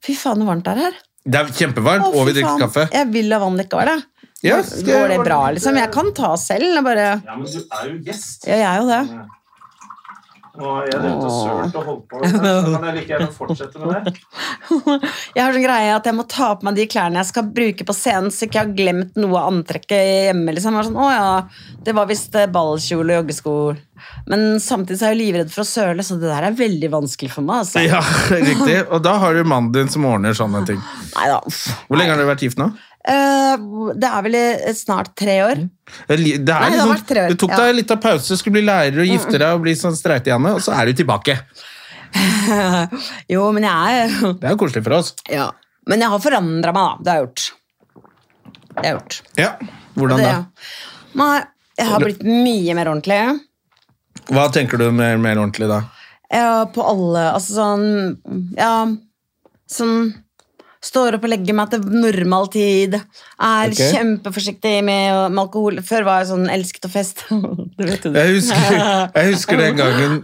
Fy faen, så varmt det er her. Det er kjempevarmt, Å, og vi drikker kaffe. Jeg vil ha vann likevel, jeg. Ja, Går det bra, liksom? Jeg kan ta selv. Jeg bare Ja, men du er jo gjest. Ja, jeg er jo det. Har jeg drevet og sølt og holdt på. Kan jeg like gjerne fortsette med det. Jeg har sånn greie at jeg må ta på meg de klærne jeg skal bruke på scenen, så ikke jeg har glemt noe av antrekket hjemme. Liksom. Sånn, å ja, det var visst eh, ballkjole og joggesko. Men samtidig så er jeg jo livredd for å søle, så det der er veldig vanskelig for meg. Altså. Ja, riktig. Og da har du mannen din som ordner sånne ting. Neida, uff. Hvor lenge har dere vært gift nå? Eh, det er vel snart tre år. Det er li- det Nei, det har liksom, vært tre år, du tok ja. Mm. deg litt av pause, skulle bli lærer og gifte deg og bli sånn streitehjerne, og så er du tilbake. jo, men jeg er Det er jo koselig for oss. ja. Men jeg har forandra meg, da. Det har jeg gjort. Det har jeg gjort. Ja, Hvordan det, da? Nei, jeg har blitt mye mer ordentlig. Hva tenker du mer, mer ordentlig da? Ja, på alle Altså sånn Ja, sånn Står opp og legger meg til normal tid. Er okay. kjempeforsiktig med, med alkohol. Før var jeg sånn elsket å feste. Jeg husker, jeg husker den gangen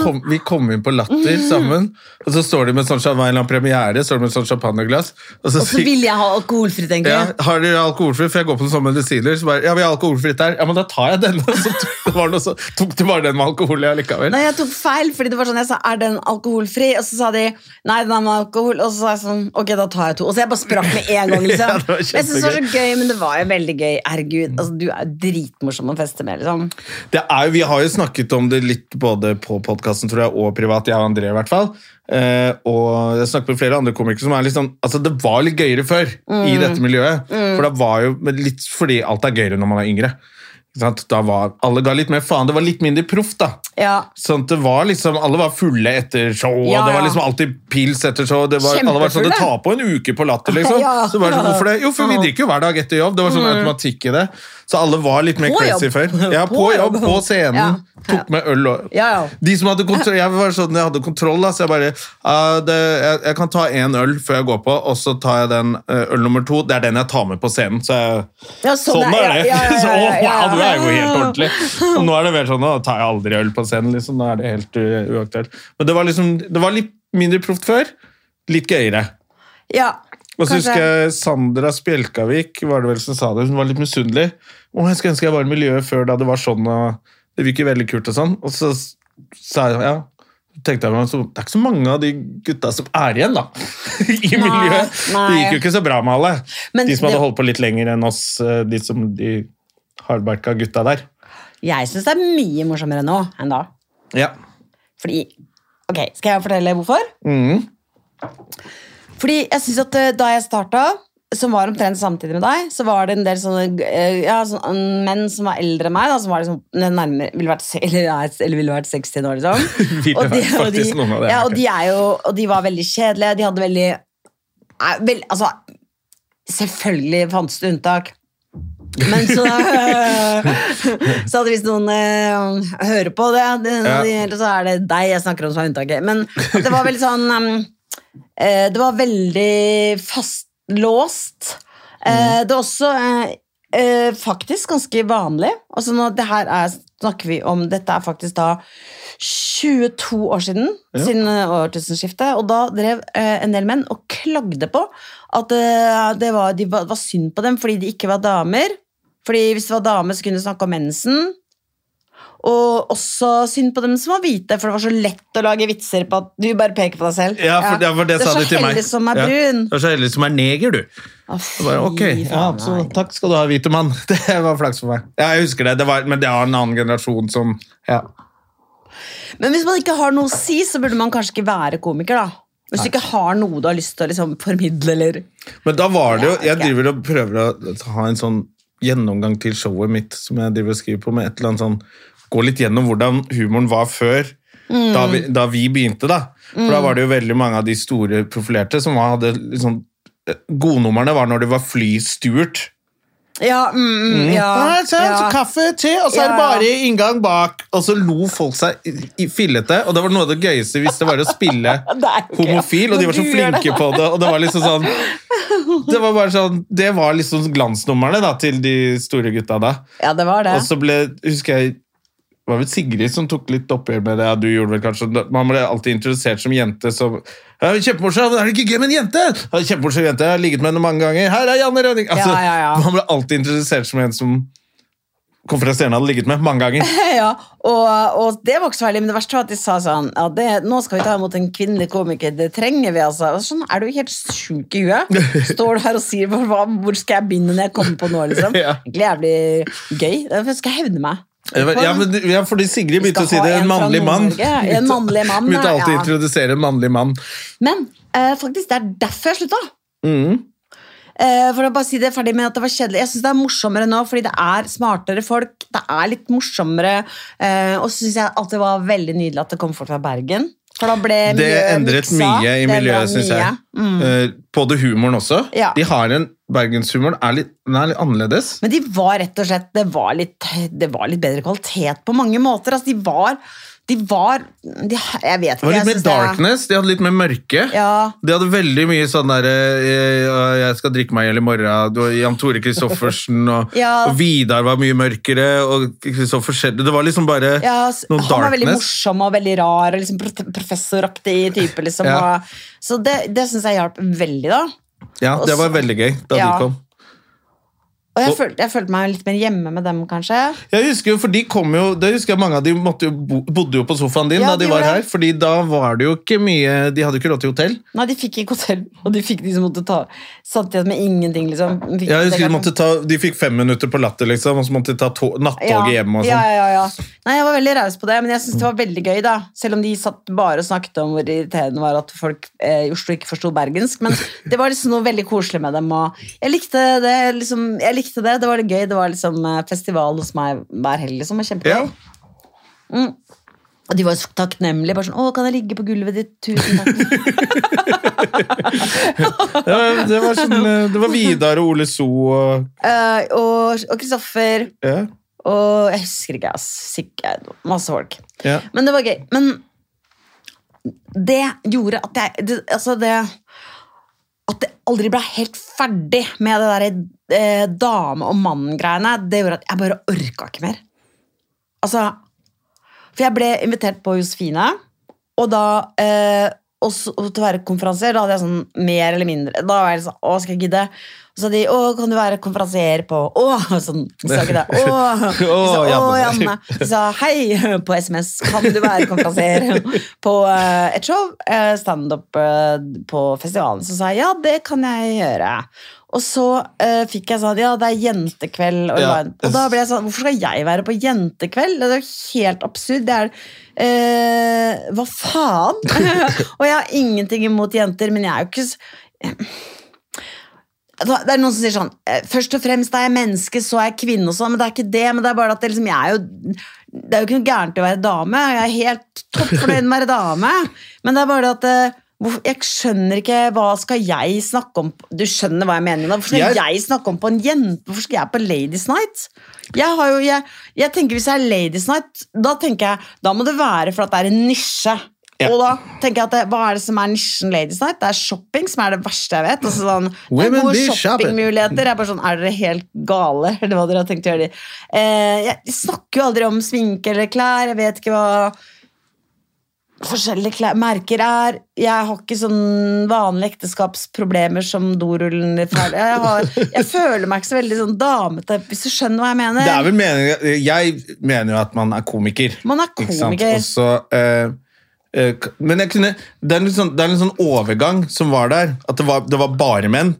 kom, vi kom inn på Latter sammen, og så står de med sånn eller premiere, står de med sånn champagneglass, og så Og så vil jeg ha alkoholfritt, jeg. ja, har dere alkoholfritt? For jeg går på sånne medisiner. Så bare, ja, vi har alkoholfritt der. Ja, men da tar jeg denne. Så tok, det så tok de bare den med alkohol i allikevel. Nei, jeg tok feil, fordi det var sånn, jeg sa, er den alkoholfri? Og så sa de, nei, den er med alkohol. Og så sa jeg sånn, ok, da tar jeg to. Og så jeg bare sprakk med en gang, liksom. Ja, det var jeg synes det var så gøy, men det var jo veldig gøy. Herregud, altså, du er dritmorsom å feste med, liksom. Det er, jo- vi har jo snakket om det litt både på podkasten og privat, jeg og André i hvert fall. Uh, og jeg snakket med flere andre komikere som er litt sånn Altså, det var litt gøyere før i dette miljøet. For det var jo litt fordi alt er gøyere når man er yngre. Da var, alle ga litt mer faen. Det var litt mindre proff, da. Ja, Sånn det var liksom, Alle var fulle etter show, Ja, ja. det var liksom alltid pils etter show. Det var, alle var sånn, det tar på en uke på Latter, liksom. Så det var sånn, hvorfor det? Jo, for vi drikker jo hver dag etter jobb. Det var sånn automatikk i det. Så alle var litt mer crazy før. Ja, på På jobb, på scenen. Tok med øl og Ja, ja. De som hadde kontroll, Jeg var sånn, jeg hadde kontroll, da, så jeg bare uh, det, jeg, jeg kan ta én øl før jeg går på, og så tar jeg den uh, øl nummer to. Det er den jeg tar med på scenen. Så jeg, Ja, sånn, sånn er er- det. ja, ja, ja, Er jo helt ordentlig. Og nå er det mer sånn, nå tar jeg aldri øl på scenen. liksom, Nå er det helt u- uaktuelt. Men det var liksom, det var litt mindre proft før. Litt gøyere. ja. Og så husker jeg Sandra Spjelkavik var det vel som sa det, hun var litt misunnelig. Å, jeg skulle ønske jeg var i miljøet før da det var sånn, og det virker veldig kult og sånn. Og så sa jeg, ja, tenkte jeg meg, så, det er ikke så mange av de gutta som er igjen da, i Nei, miljøet. Det gikk jo ikke så bra med alle. Men de som hadde det- holdt på litt lenger enn oss, eh, de som de hardbarka gutta der. Jeg syns det er mye morsommere nå enn da. Ja. Fordi Ok, skal jeg fortelle hvorfor? Mm. Fordi jeg synes at eh, da jeg starta, som var omtrent samtidig med deg, så var det en del sånne eh, ja, sånne menn som var eldre enn meg, da, som var liksom nærmere, ville vært, eller, er- eller ville vært 60 år, liksom. Ville Og de- vært faktisk noen av det, Ja, og de er jo Og de var veldig kjedelige, de hadde veldig veld, Altså, selvfølgelig fantes det unntak. Men så Så hadde hvis noen eh, hører på det, det Ja. så er det deg jeg snakker om som er unntaket. Men det var veldig sånn eh, Det var veldig fastlåst. Mm. det er også eh, faktisk ganske vanlig. Altså nå, det her er, snakker vi om Dette er faktisk da 22 år siden, Ja. siden eh, årtusenskiftet. Og da drev eh, en del menn og klagde på at eh, det var, de var, var synd på dem fordi de ikke var damer. Fordi hvis det var damer, så kunne de snakke om mensen. Og også synd på dem som var hvite, for det var så lett å lage vitser på at du bare peker på deg selv. Ja, for det, for det, Du er sa så de til meg. heldig som er Ja. brun. Du er så heldig som er neger, du. Bare, ok, ja, så. Takk skal du ha, hvite mann. Det var flaks for meg. Ja, jeg husker det, det var, men det var en annen generasjon som ja. Men hvis man ikke har noe å si, så burde man kanskje ikke være komiker, da. Hvis du ikke har noe du har lyst til å liksom formidle, eller Men da var det jo Jeg driver og prøver å ha en sånn gjennomgang til showet mitt som jeg driver og skriver på med et eller annet sånn Gå litt gjennom hvordan humoren var før. Da, vi, da vi begynte, da. For da var det jo veldig mange av de store profilerte som var, hadde liksom Godnumrene var når det var flystuert. Ja, mm, mm, ja, Ja, så, ja. kaffe, te, og så er det Ja. bare inngang bak. Og så lo folk seg i, fillete, og det var noe av det gøyeste hvis det var å spille homofil, og de var så flinke på det. Og det var liksom sånn Det var bare sånn Det var liksom glansnumrene da, til de store gutta da. ja, det var det. Og så ble, husker jeg det var vel Sigrid som tok litt oppgjør med det. Ja, du gjorde vel kanskje. Man ble alltid introdusert som jente som ja, 'Kjempemorsom! Er det ikke gøy med en jente?' Ja, 'Kjempemorsom jente, jeg har ligget med henne mange ganger.' 'Her er Janne Rønning!' Altså, Ja, ja, ja. Man ble alltid interessert som en som konferansierende hadde ligget med mange ganger. ja, og, og det var ikke så veldig, men det verste var at de sa sånn ja, det, Nå skal vi ta imot en kvinnelig komiker, det trenger vi, altså. Og Sånn, er du helt sjuk i huet? Står du her og sier hva- hvor skal jeg begynne når jeg kommer på nå, liksom? Ja. Egentlig jævlig gøy. Derfor skal jeg hevne meg. Ja, men, ja, fordi Sigrid begynte å si det. En en mannlig mann. En mannlig mann, Begynte alltid å ja. introdusere en mannlig mann. Men uh, faktisk, det er derfor jeg slutta. Mm. Uh, for å bare si det ferdig med at det var kjedelig Jeg synes det er morsommere nå, fordi det er smartere folk. Det er litt morsommere. Uh, og så syns jeg at det var veldig nydelig at det kom folk fra Bergen. For da ble Det endret miksa. mye i miljøet, syns jeg. Mm. Eh, Både humoren også. Ja. De har en Bergenshumoren er litt, er litt annerledes. Men de var rett og slett Det var litt, det var litt bedre kvalitet på mange måter. Altså, de var De var de, Jeg vet Det var litt mer er- darkness, de hadde litt mer mørke. Ja. De hadde veldig mye sånn derre jeg, Jeg skal drikke meg i hjel i morgen. Jan Tore Christoffersen og, Ja. og Vidar var mye mørkere. Og Kristoffer Schjelderup Det var liksom bare Ja, noe han var veldig morsom og veldig rar. Og liksom prof- professoraktig type. Liksom, og, så det, det syns jeg hjalp veldig, da. Ja, det var veldig gøy da de kom. Og jeg, Og- følte, jeg følte meg litt mer hjemme med dem, kanskje. Jeg husker jo, for de kom jo, det husker jeg Mange av de måtte jo bo, bodde jo på sofaen din Ja, da de de var her. Fordi da var det jo ikke mye De hadde ikke råd til hotell. Nei, de fikk ikke hotell, og de fikk de som måtte ta Satt igjen med ingenting, liksom. Fikk Jeg husker de, måtte ta, de fikk fem minutter på latter, liksom, og så måtte de ta to, nattoget hjem. og ja, sånn. ja, ja, ja. Nei, jeg var veldig raus på det, men jeg syntes det var veldig gøy, da. Selv om de satt bare og snakket om hvor irriterende det var at folk eh, i Oslo ikke forsto bergensk. Men det var liksom noe veldig koselig med dem, og jeg likte det. Liksom, jeg likte det, det var det gøy. Det var liksom eh, festival hos meg hver helg, liksom. Og kjempegøy. Ja. Mm. Og de var så takknemlige. Bare sånn 'Å, kan jeg ligge på gulvet ditt? Tusen takk.' Ja, det var sånn eh, Det var Vidar og Ole So og uh, og og Kristoffer. ja, Og jeg husker ikke, ass. Sikkert masse folk. ja. Men det var gøy. Men det gjorde at jeg det, Altså, det At det aldri ble helt ferdig med det der eh, dame- og mann-greiene, det gjorde at jeg bare orka ikke mer. Altså For jeg ble invitert på Josefine, og da eh, og til å være konferansier, da hadde jeg sånn mer eller mindre Da var jeg sånn Å, skal jeg gidde? Så de Å, kan du være konferansier på Å! Sånn. Sa ikke det. Å, å Janne. De sa hei på SMS. Kan du være konferansier på eh, et show? eh, Standup eh, på festivalen. Så sa jeg ja, det kan jeg gjøre. Og så uh, fikk jeg sånn Ja, det er jentekveld. Og, Ja. og da ble jeg sånn Hvorfor skal jeg være på jentekveld? Det er jo helt absurd. Det er uh, Hva faen? og jeg har ingenting imot jenter, men jeg er jo ikke det er noen som sier sånn eh, Først og fremst er jeg menneske, så er jeg kvinne og sånn, men det er ikke det. Men det er bare at det, liksom, jeg er jo Det er jo ikke noe gærent i å være dame. Jeg er helt topp fornøyd med å være dame. Men det er bare det at eh, jeg skjønner ikke Hva skal jeg snakke om Du skjønner hva jeg mener? Hvorfor skal Jeg- jeg, snakke om på en jente? Hvorfor skal jeg på Ladies Night? Jeg, har jo, jeg, jeg tenker Hvis jeg er Ladies Night, da tenker jeg Da må det være for at det er en nisje. Ja. Og da tenker jeg at det, Hva er det som er nisjen Ladies Night? Det er shopping som er det verste jeg vet. Altså sånn, Women be shopping. shoppingmuligheter. Jeg er bare sånn, er dere helt gale? Eller hva dere har tenkt å gjøre? Eh, jeg snakker jo aldri om sminke eller klær. Jeg vet ikke hva forskjellige klær, merker er. Jeg har ikke sånn vanlige ekteskapsproblemer som dorullen Jeg, har, jeg føler meg ikke så veldig sånn damete, hvis du skjønner hva jeg mener. Det er vel meningen, Jeg mener jo at man er komiker. Man er komiker. Også, eh, men jeg kunne, det er, sånn, det er en sånn overgang som var der. At det var, det var bare menn.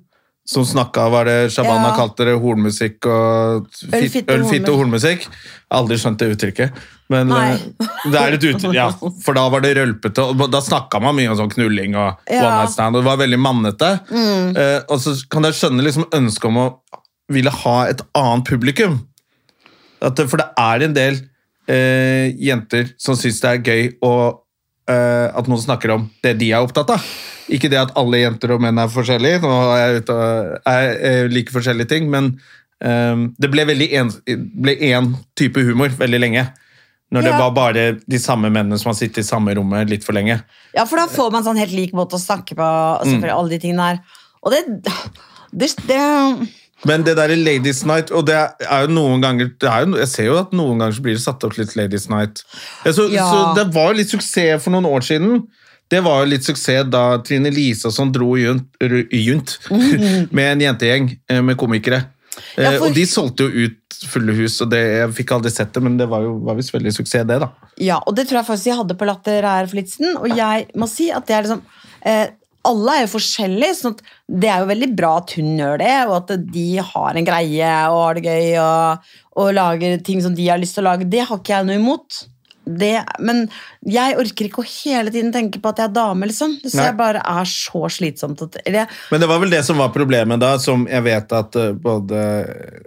som snakka, var det Shabana Ja. kalte det hornmusikk og Ølfitte fit- øl, og hornmusikk. Jeg har aldri skjønt det uttrykket. Men Nei. eh, det er et uttrykk, ja, for da var det rølpete, og da snakka man mye om sånn knulling og Ja. Mm. one night stand, og det var veldig mannete. Eh, og så kan jeg skjønne liksom ønsket om å ville ha et annet publikum. At, for det er en del eh, jenter som syns det er gøy å, eh, at noen snakker om det de er opptatt av. Ikke det at alle jenter og menn er forskjellige, nå er jeg ute eh, like forskjellige ting, men um, det ble veldig en, én type humor veldig lenge. Når det var bare de samme mennene som har sittet i samme rommet litt for lenge. Ja, for da får man sånn helt lik måte å snakke på, og Mm. selvfølgelig alle de tingene der. Og det, det, det Men det der Ladies Night, og det er jo noen ganger det er jo, Jeg ser jo at noen ganger så blir det satt opp litt Ladies Night. Ja, Så, Ja. så det var litt suksess for noen år siden. Det var jo litt suksess da Trine Lise og sånn dro junt, junt med en jentegjeng eh, med komikere. Ja, Eh, for- Og de solgte jo ut fulle hus, og det, jeg fikk aldri sett det, men det var jo var visst veldig suksess, det, da. Ja, og det tror jeg faktisk de hadde på Latter her for litt siden. Og jeg må si at det er liksom eh, Alle er jo forskjellige, at det er jo veldig bra at hun gjør det, og at de har en greie og har det gøy og, og lager ting som de har lyst til å lage. Det har ikke jeg noe imot. Det, men jeg orker ikke å hele tiden tenke på at jeg er dame, liksom. Så Nei. jeg bare er så slitsomt. At, eller, Men det var vel det som var problemet da, som jeg vet at eh, både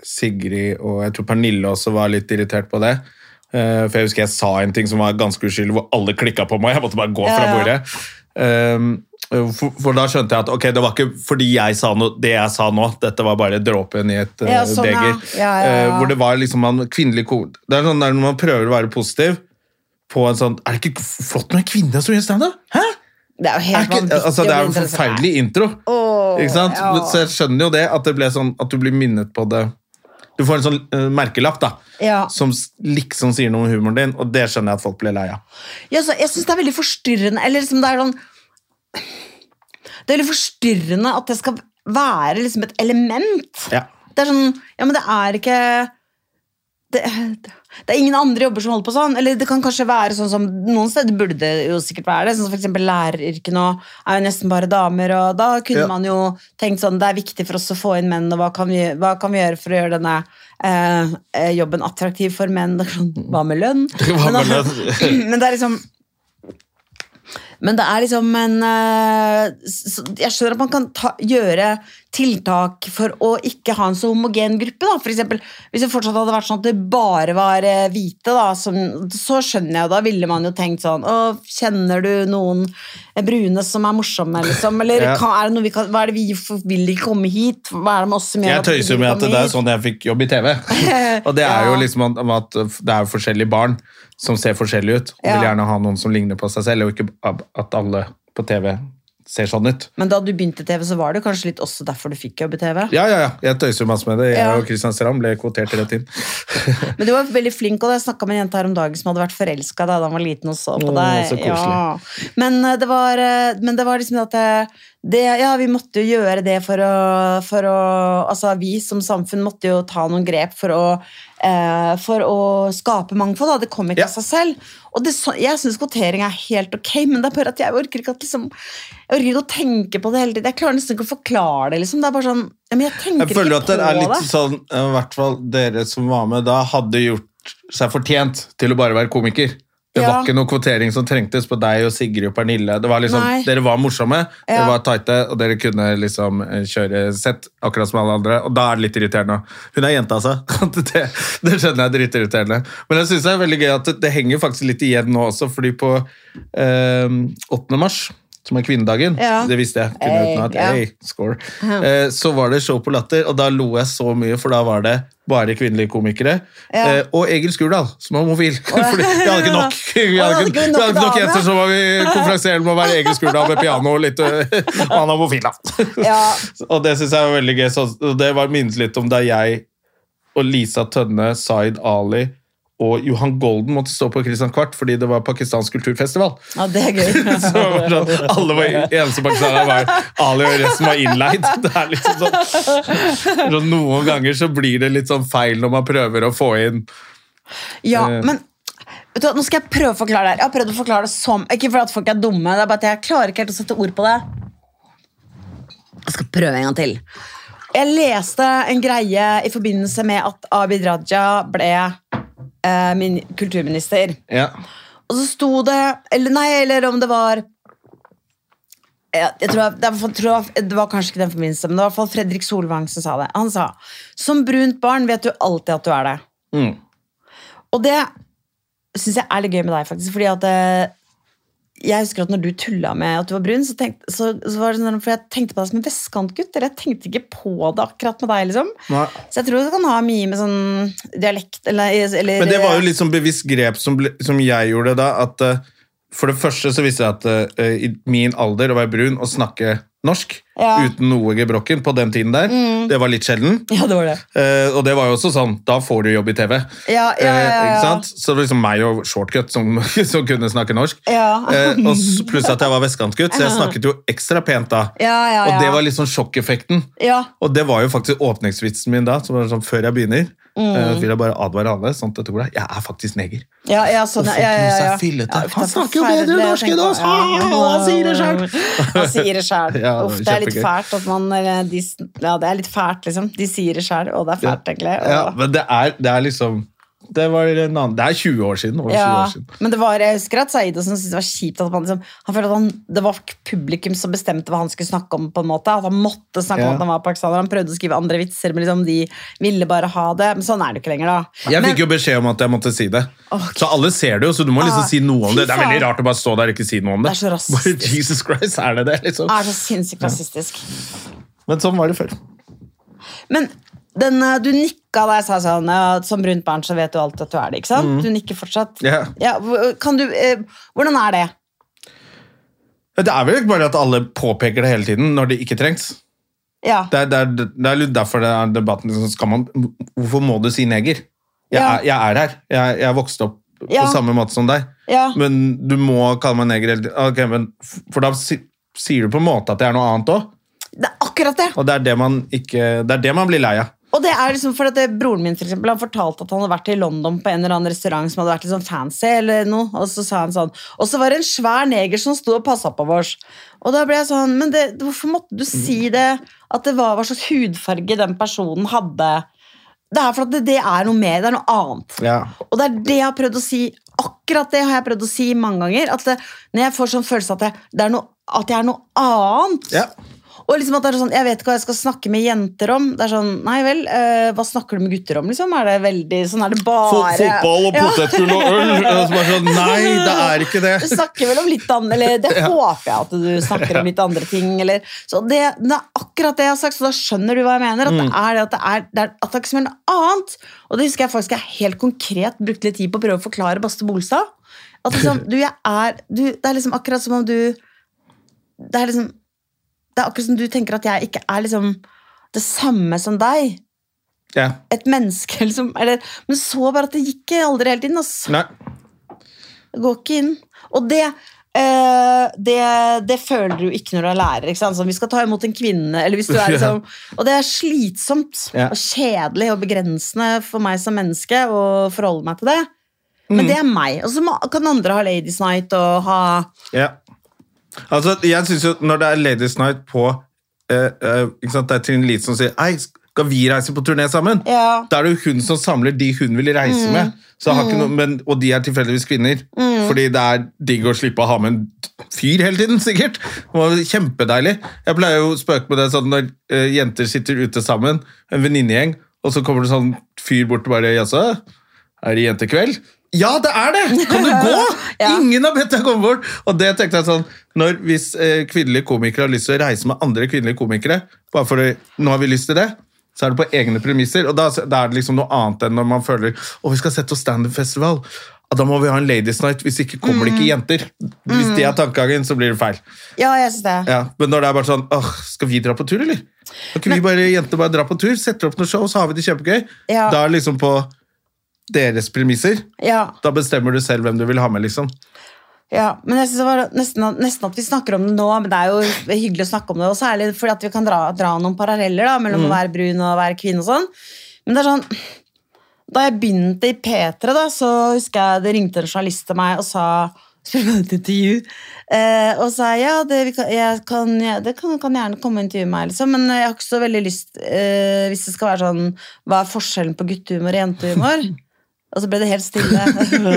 Sigrid og jeg tror Pernille også var litt irritert på det. Eh, For jeg husker jeg sa en ting som var ganske uskyldig, hvor alle klikka på meg. Jeg måtte bare gå fra Ja, ja. bordet. Um, For, for da skjønte jeg at ok, det var ikke fordi jeg sa noe, det jeg sa nå, dette var bare dråpen i et eh, Ja, sånn, ja. beger. Ja, ja. Eh, Hvor det var liksom en kvinnelig kode Det er sånn der når man prøver å være positiv på en sånn Er det ikke flott med en kvinne som gjør standup? Hæ? det er jo Er helt ikke, vanvittig altså, det er en forferdelig intro. Oh, ikke sant? Så jeg skjønner jo det, at det ble sånn at du blir minnet på det Du får en sånn uh, merkelapp da, Ja. som liksom sier noe om humoren din, og det skjønner jeg at folk blir lei av. Ja, så jeg syns det er veldig forstyrrende Eller liksom det er sånn Det er veldig forstyrrende at det skal være liksom et element. Ja. Det er sånn Ja, men det er ikke det, det er ingen andre jobber som holder på sånn. Eller det kan kanskje være sånn som Noen steder burde det jo sikkert være det. Sånn som eksempel læreryrket nå er jo nesten bare damer, og da kunne Ja. man jo tenkt sånn Det er viktig for oss å få inn menn, og hva kan vi, hva kan vi gjøre for å gjøre denne eh, eh, jobben attraktiv for menn? Hva med lønn? Hva med lønn? Men men det er liksom men det er liksom en eh, Jeg skjønner at man kan ta, gjøre tiltak for å ikke ha en så homogen gruppe. Da. For eksempel, hvis det fortsatt hadde vært sånn at det bare var eh, hvite, da, som, så skjønner jeg jo, da ville man jo tenkt sånn Å, kjenner du noen brune som er morsomme, liksom? Eller Ja. kan, er det noe vi kan, hva er det vi vil de ikke komme hit? Hva er det med oss som gjør Jeg tøyser med at det er sånn jeg fikk jobb i TV. Og det er jo liksom at, det er forskjellige barn som ser forskjellige ut, og vil gjerne ha noen som ligner på seg selv, og ikke at alle på TV ser sånn ut. Men da du begynte TV, så var det kanskje litt også derfor du fikk jobb i TV? Ja, ja, ja. Jeg tøyser masse med det. Jeg Ja. og Christian Strand ble kvotert rett inn. Men du var veldig flink, og jeg snakka med en jente her om dagen som hadde vært forelska da han var liten og så på deg. så koselig. Ja. Men, eh, det var, eh, men det var liksom at det, det, Ja, vi måtte jo gjøre det for å, for å Altså, vi som samfunn måtte jo ta noen grep for å eh, for å skape mangfold. Da. Det kom ikke Ja. av seg selv. Og det, jeg syns kvotering er helt ok, men det er bare at jeg orker ikke at liksom Jeg orker ikke å tenke på det hele tiden. Jeg klarer nesten ikke å forklare det. liksom. Det er bare sånn ja, men Jeg tenker Jeg føler ikke at det er litt det. sånn, i hvert fall dere som var med da, hadde gjort seg fortjent til å bare være komiker. Det Ja. var ikke noe kvotering som trengtes på deg og Sigrid og Pernille. Det var liksom, dere var morsomme, Ja. dere var tighte, og dere kunne liksom eh, kjøre sett, akkurat som alle andre. Og da er det litt irriterende. Hun er jente, altså. Det, det skjønner jeg er dritirriterende. Men jeg synes det er veldig gøy at det, det henger faktisk litt igjen nå også, fordi på eh, 8. mars, som er kvinnedagen, Ja. det visste jeg, kunne Hey, utenat, hey, score, eh, så var det show på Latter, og da lo jeg så mye, for da var det bare kvinnelige komikere. Ja. Eh, og Egil Skurdal, som er homofil. for vi hadde ikke nok, vi hadde ikke, vi hadde ikke nok jenter, så var vi med å være Egil Skurdal med piano og litt øh, Og han er homofil, da. Ja. og det syns jeg var veldig gøy. Så, det var minnet litt om da jeg og Lisa Tønne, Zaid Ali og Johan Golden måtte stå på Christian Kvart fordi det var pakistansk kulturfestival. ja, det er gøy. Så sånn, alle var eneste pakistanere var Ali, og resten var innleid. Det er liksom sånn, sånn Noen ganger så blir det litt sånn feil når man prøver å få inn Ja, Eh. men du, nå skal jeg prøve å forklare det her. Jeg har prøvd å forklare det som Ikke fordi at folk er dumme, det er bare at jeg klarer ikke helt å sette ord på det. Jeg skal prøve en gang til. Jeg leste en greie i forbindelse med at Abid Raja ble eh, min kulturminister. Ja. Og så sto det Eller nei, eller om det var jeg, jeg tror, det, var, tror det var kanskje ikke den forbindelse, men det var i hvert fall Fredrik Solvang som sa det. Han sa som brunt barn vet du alltid at du er det. Mm. Og det syns jeg er litt gøy med deg, faktisk. Fordi at eh, jeg husker at når du tulla med at du var brun, så, tenkte, så, så var det sånn, for jeg tenkte på deg som en vestkantgutt. Eller jeg tenkte ikke på det akkurat med deg. liksom. Nei. Så jeg tror det kan ha mye med sånn dialekt eller, eller Men det var jo litt sånn bevisst grep som, som jeg gjorde da. at eh, For det første så visste jeg at uh, i min alder å være brun og snakke norsk Ja. uten noe gebrokken på den tiden der, det var litt sjelden. Ja, det var det. Uh, og det var jo også sånn, da får du jobb i TV. Ja, ja, ja, ja. ja. ikke sant? Så det var liksom meg og Shortcut som, som kunne snakke norsk. Ja. Og pluss at jeg var vestkantgutt, så jeg snakket jo ekstra pent da. Ja, ja, ja. Og det var sånn sjokkeffekten. Ja. Og det var jo faktisk åpningsvitsen min da, som var sånn før jeg begynner. Mm. eh, vil jeg bare advare alle, sånn at jeg tror det. Jeg er faktisk neger. Ja, ja, sånn, ja, ja, ja, Han er snakker jo bedre norsk enn oss! han sier det selv. Han sier det sjøl. Uff, det er litt fælt at man de, Ja, det er litt fælt, liksom. De sier det sjøl, og det er fælt, egentlig. Og, Ja, men det er, det er liksom det, var en annen, det er 20 år siden. 20 Ja, år siden. men det var, jeg husker at Saeed syntes det var kjipt at man liksom, han følte at han, det var publikum som bestemte hva han skulle snakke om. på en måte, At han måtte snakke Ja. om at han var pakistaner. Han prøvde å skrive andre vitser, men liksom de ville bare ha det. Men sånn er det ikke lenger, da. Jeg men, fikk jo beskjed om at jeg måtte si det. Okay. Så alle ser det jo, så du må liksom Ah, si noe om det. Det er veldig rart å bare stå der og ikke si noe om det. Det er så rasistisk. Bare Jesus Christ, er det det, liksom? Det er så sinnssykt rasistisk. Men sånn var det før. Men den, du nikka da jeg sa sånn ja, Som brunt barn så vet du alltid at du er det. ikke sant? Du nikker fortsatt. Ja. kan du, eh, hvordan er det? Det er vel ikke bare at alle påpeker det hele tiden når det ikke trengs. Ja. Det er, det er, det er derfor det er debatten liksom, man, Hvorfor må du si neger? Jeg, Ja. er, jeg er her. Jeg, jeg er vokst opp Ja. på samme måte som deg. ja. Men du må kalle meg neger hele tiden. Okay, men For da si, sier du på en måte at jeg er noe annet òg. Det er akkurat det. Og det er det man ikke Det er det man blir lei av. Og det er liksom for at det, Broren min for eksempel, han fortalte at han hadde vært i London på en eller annen restaurant som hadde vært litt sånn fancy. eller noe, Og så sa han sånn Og så var det en svær neger som sto og passa på oss. Og da ble jeg sånn Men det, hvorfor måtte du si det? At det var hva slags hudfarge den personen hadde. Det er for at det, det er noe mer. Det er noe annet. Ja. Og det er det jeg har prøvd å si Akkurat det har jeg prøvd å si mange ganger. At det, når jeg får sånn følelse at, jeg, det er noe, at jeg er noe annet. Ja. Og liksom at det er sånn, Jeg vet ikke hva jeg skal snakke med jenter om. Det er sånn, Nei vel, eh, hva snakker du med gutter om? liksom? Er det veldig, sånn er det bare Fotball og Ja. og øl. Som så bare sånn, Nei, det er ikke det. Du snakker vel om litt annet, eller det håper jeg at du snakker om litt andre ting. Eller, så det, det er akkurat det jeg har sagt, så da skjønner du hva jeg mener. At det er det at det er, det er, at det er ikke som noe annet. Og det husker jeg faktisk jeg helt konkret brukte litt tid på å prøve å forklare Baste Bolstad. At liksom, du, jeg er, du, det er liksom akkurat som om du Det er liksom Det er akkurat som du tenker at jeg ikke er liksom det samme som deg. Ja. Et menneske, liksom. Eller, men så bare at det gikk aldri helt inn. Altså. Nei. Det går ikke inn. Og det, eh, det, det føler du ikke når du er lærer. Ikke sant? Sånn, vi skal ta imot en kvinne, eller hvis du er liksom Og det er slitsomt Ja. og kjedelig og begrensende for meg som menneske å forholde meg til det. Mm. Men det er meg. Og så kan andre ha Ladies Night og ha Ja. Altså, jeg synes jo Når det er Ladies Night på eh, eh, ikke sant, Det er Trine Lise som sier Ei, skal vi reise på turné sammen? Ja. Da er det jo hun som samler de hun vil reise med. Så har ikke noe, men, og de er tilfeldigvis kvinner. Fordi det er digg å slippe å ha med en fyr hele tiden, sikkert. Det var kjempedeilig. Jeg pleier jo å spøke med det sånn når eh, jenter sitter ute sammen, en venninnegjeng, og så kommer det sånn fyr bort og bare Jaså, er det jentekveld? Ja, det er det! Kan du gå? Ja. Ingen har bedt deg komme bort! Og det tenkte jeg sånn, når, Hvis eh, kvinnelige komikere har lyst til å reise med andre kvinnelige komikere, bare for å, nå har vi lyst til det, så er det på egne premisser. Og da, da er det liksom noe annet enn når man føler å vi skal sette oss standup-festival. Da må vi ha en ladies night, hvis ikke kommer det ikke jenter. Hvis det er tankegangen, så blir det feil. Ja, jeg synes det. Ja, men når det er bare sånn åh, Skal vi dra på tur, eller? Kan ikke vi bare, jenter bare dra på tur, setter opp noe show, så har vi det kjempegøy? Ja. Da er det liksom på deres premisser. Ja. Da bestemmer du selv hvem du vil ha med, liksom. Ja, men jeg synes det var nesten, nesten at vi snakker om det nå, men det er jo hyggelig å snakke om det, og særlig fordi at vi kan dra, dra noen paralleller da, mellom å være brun og å være kvinne og sånn. Men det er sånn, da jeg begynte i P3 da, så husker jeg det ringte en journalist til meg og sa, spurte et intervju. Eh, og sa ja, det, vi kan, jeg kan, ja, det kan, kan gjerne komme og intervjue meg, liksom, men jeg har ikke så veldig lyst eh, Hvis det skal være sånn Hva er forskjellen på guttehumor og jentehumor? Og så ble det helt stille.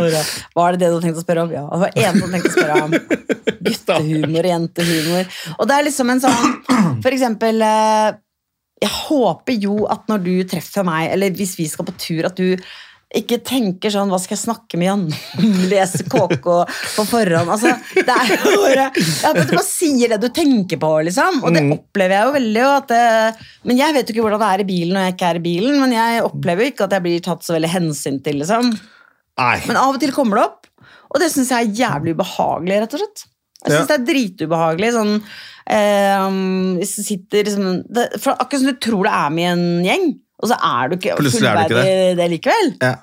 Var det det du tenkte å spørre om? Ja. Det var en som tenkte å spørre om guttehumor jentehumor. Og det er liksom en sånn For eksempel eh, Jeg håper jo at når du treffer meg, eller hvis vi skal på tur, at du ikke tenker sånn Hva skal jeg snakke med Jan? Lese KK på forhånd. Altså, det er jo bare ja, Du bare sier det du tenker på, liksom. Og det opplever jeg jo veldig. jo at det, Men jeg vet jo ikke hvordan det er i bilen når jeg ikke er i bilen. Men jeg opplever jo ikke at jeg blir tatt så veldig hensyn til, liksom. Nei. Men av og til kommer det opp, og det syns jeg er jævlig ubehagelig, rett og slett. Jeg syns Ja. det er dritubehagelig. Sånn, eh, sitter liksom det, Akkurat som du tror du er med i en gjeng, og så er du ikke Plutselig er du ikke fullverdig det likevel. Ja.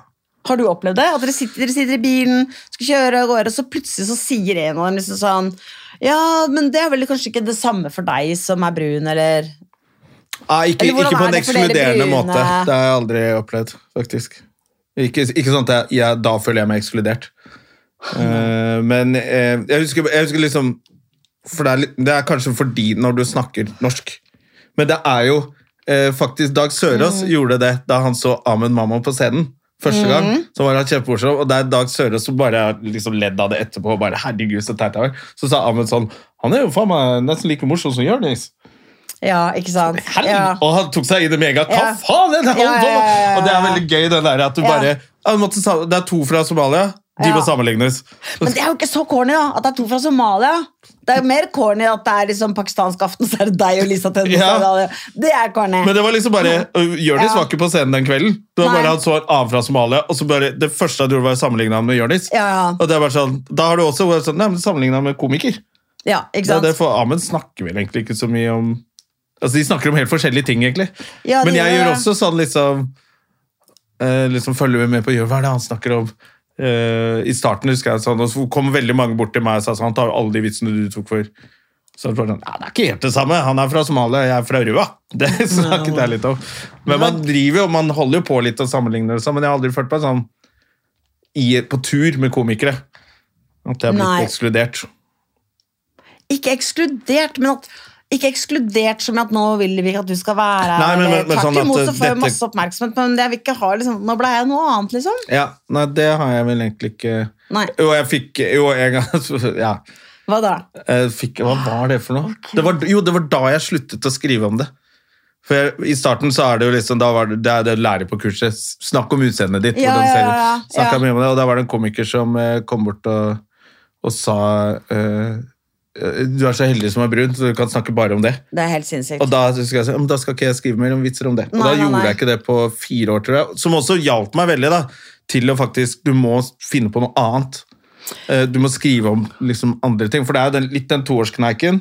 Har du opplevd det? At dere sitter, dere sitter i bilen, skal kjøre av gårde, og så plutselig så sier en av dem liksom sånn Ja, men det er vel kanskje ikke det samme for deg som er brun, eller Ah, ikke, Eller ikke på en det ekskluderende måte. Det har jeg aldri opplevd, faktisk. Ikke, ikke sånn at jeg, jeg, da føler jeg meg ekskludert. Uh, men uh, jeg, husker, jeg husker liksom For det er, det er kanskje fordi når du snakker norsk Men det er jo faktisk Dag Sørås Mm. gjorde det da han så Amund Mamma på scenen. Første gang, Mm. så var han kjempemorsom, og det er Dag Sørås som bare liksom ledd av det etterpå. og bare, herregud, så teit jeg var. Så sa Amund sånn Han er jo faen meg nesten like morsom som Jonis. Ja, ikke sant? Ja. Og han tok seg i det med en gang. Hva faen han Ja, ja, ja. Og det er veldig gøy, den der at du bare måtte, Det er to fra Somalia. De Ja. må sammenlignes. Men det er jo ikke så corny, da. At det er to fra Somalia. Det er jo mer corny at det er liksom pakistansk aften, så er det deg og Lisa Tønnes. Ja. Det er corny. Men det var liksom bare Jonis Ja. var ikke på scenen den kvelden. Det var bare Han så en annen fra Somalia, og så bare det første han gjorde, var å sammenligne han med Jonis. Ja, ja. Og det er bare sånn, Da har du også vært sånn, nei, men sammenligna med komiker. ja, ikke Det sant? det, for Amund snakker vel egentlig ikke så mye om Altså, De snakker om helt forskjellige ting, egentlig. Ja, Men jeg gjør gjør også sånn liksom eh, liksom Følger med på gjør, hva er det han snakker om. Eh, I starten husker jeg sånn, og så kom veldig mange bort til meg og sa sånn, han tar jo alle de vitsene du tok for. Så jeg sånn, ja, det er ikke helt det samme. Han er fra Somalia, jeg er fra Rua. Det snakket jeg litt om. Men man driver jo, man holder jo på litt og sammenligner det sånn, men jeg har aldri følt meg sånn i, på tur med komikere. At jeg har blitt Nei. ekskludert. Ikke ekskludert, men at ikke ekskludert som at nå vil vi at du skal være her. Nei, men- men- men Tvert sånn imot så uh, får dette- masse oppmerksomhet, men jeg vil ikke ha liksom, Nå ble jeg noe annet, liksom. Ja, nei, det har jeg vel egentlig ikke Nei, Jo, jeg fikk Jo, en gang Ja. hva da? Fikk, hva var det for noe? Det var, jo, det var da jeg sluttet å skrive om det. For jeg, I starten så er det jo liksom, da var det, det det du lærer på kurset. Snakk om utseendet ditt. Ja, ja, ja, ja. Mye om det, og da var det en komiker som eh, kom bort og, og sa eh, Du er så heldig som er brun, så du kan snakke bare om det. Det er helt sinnssykt. Og da husker jeg, si, da skal ikke jeg skrive mer om vitser om det. Og da nei, gjorde nei. jeg ikke det på fire år, tror jeg. Som også hjalp meg veldig da, til å faktisk Du må finne på noe annet. Eh, Du må skrive om liksom andre ting. For det er jo den, litt den toårskneiken.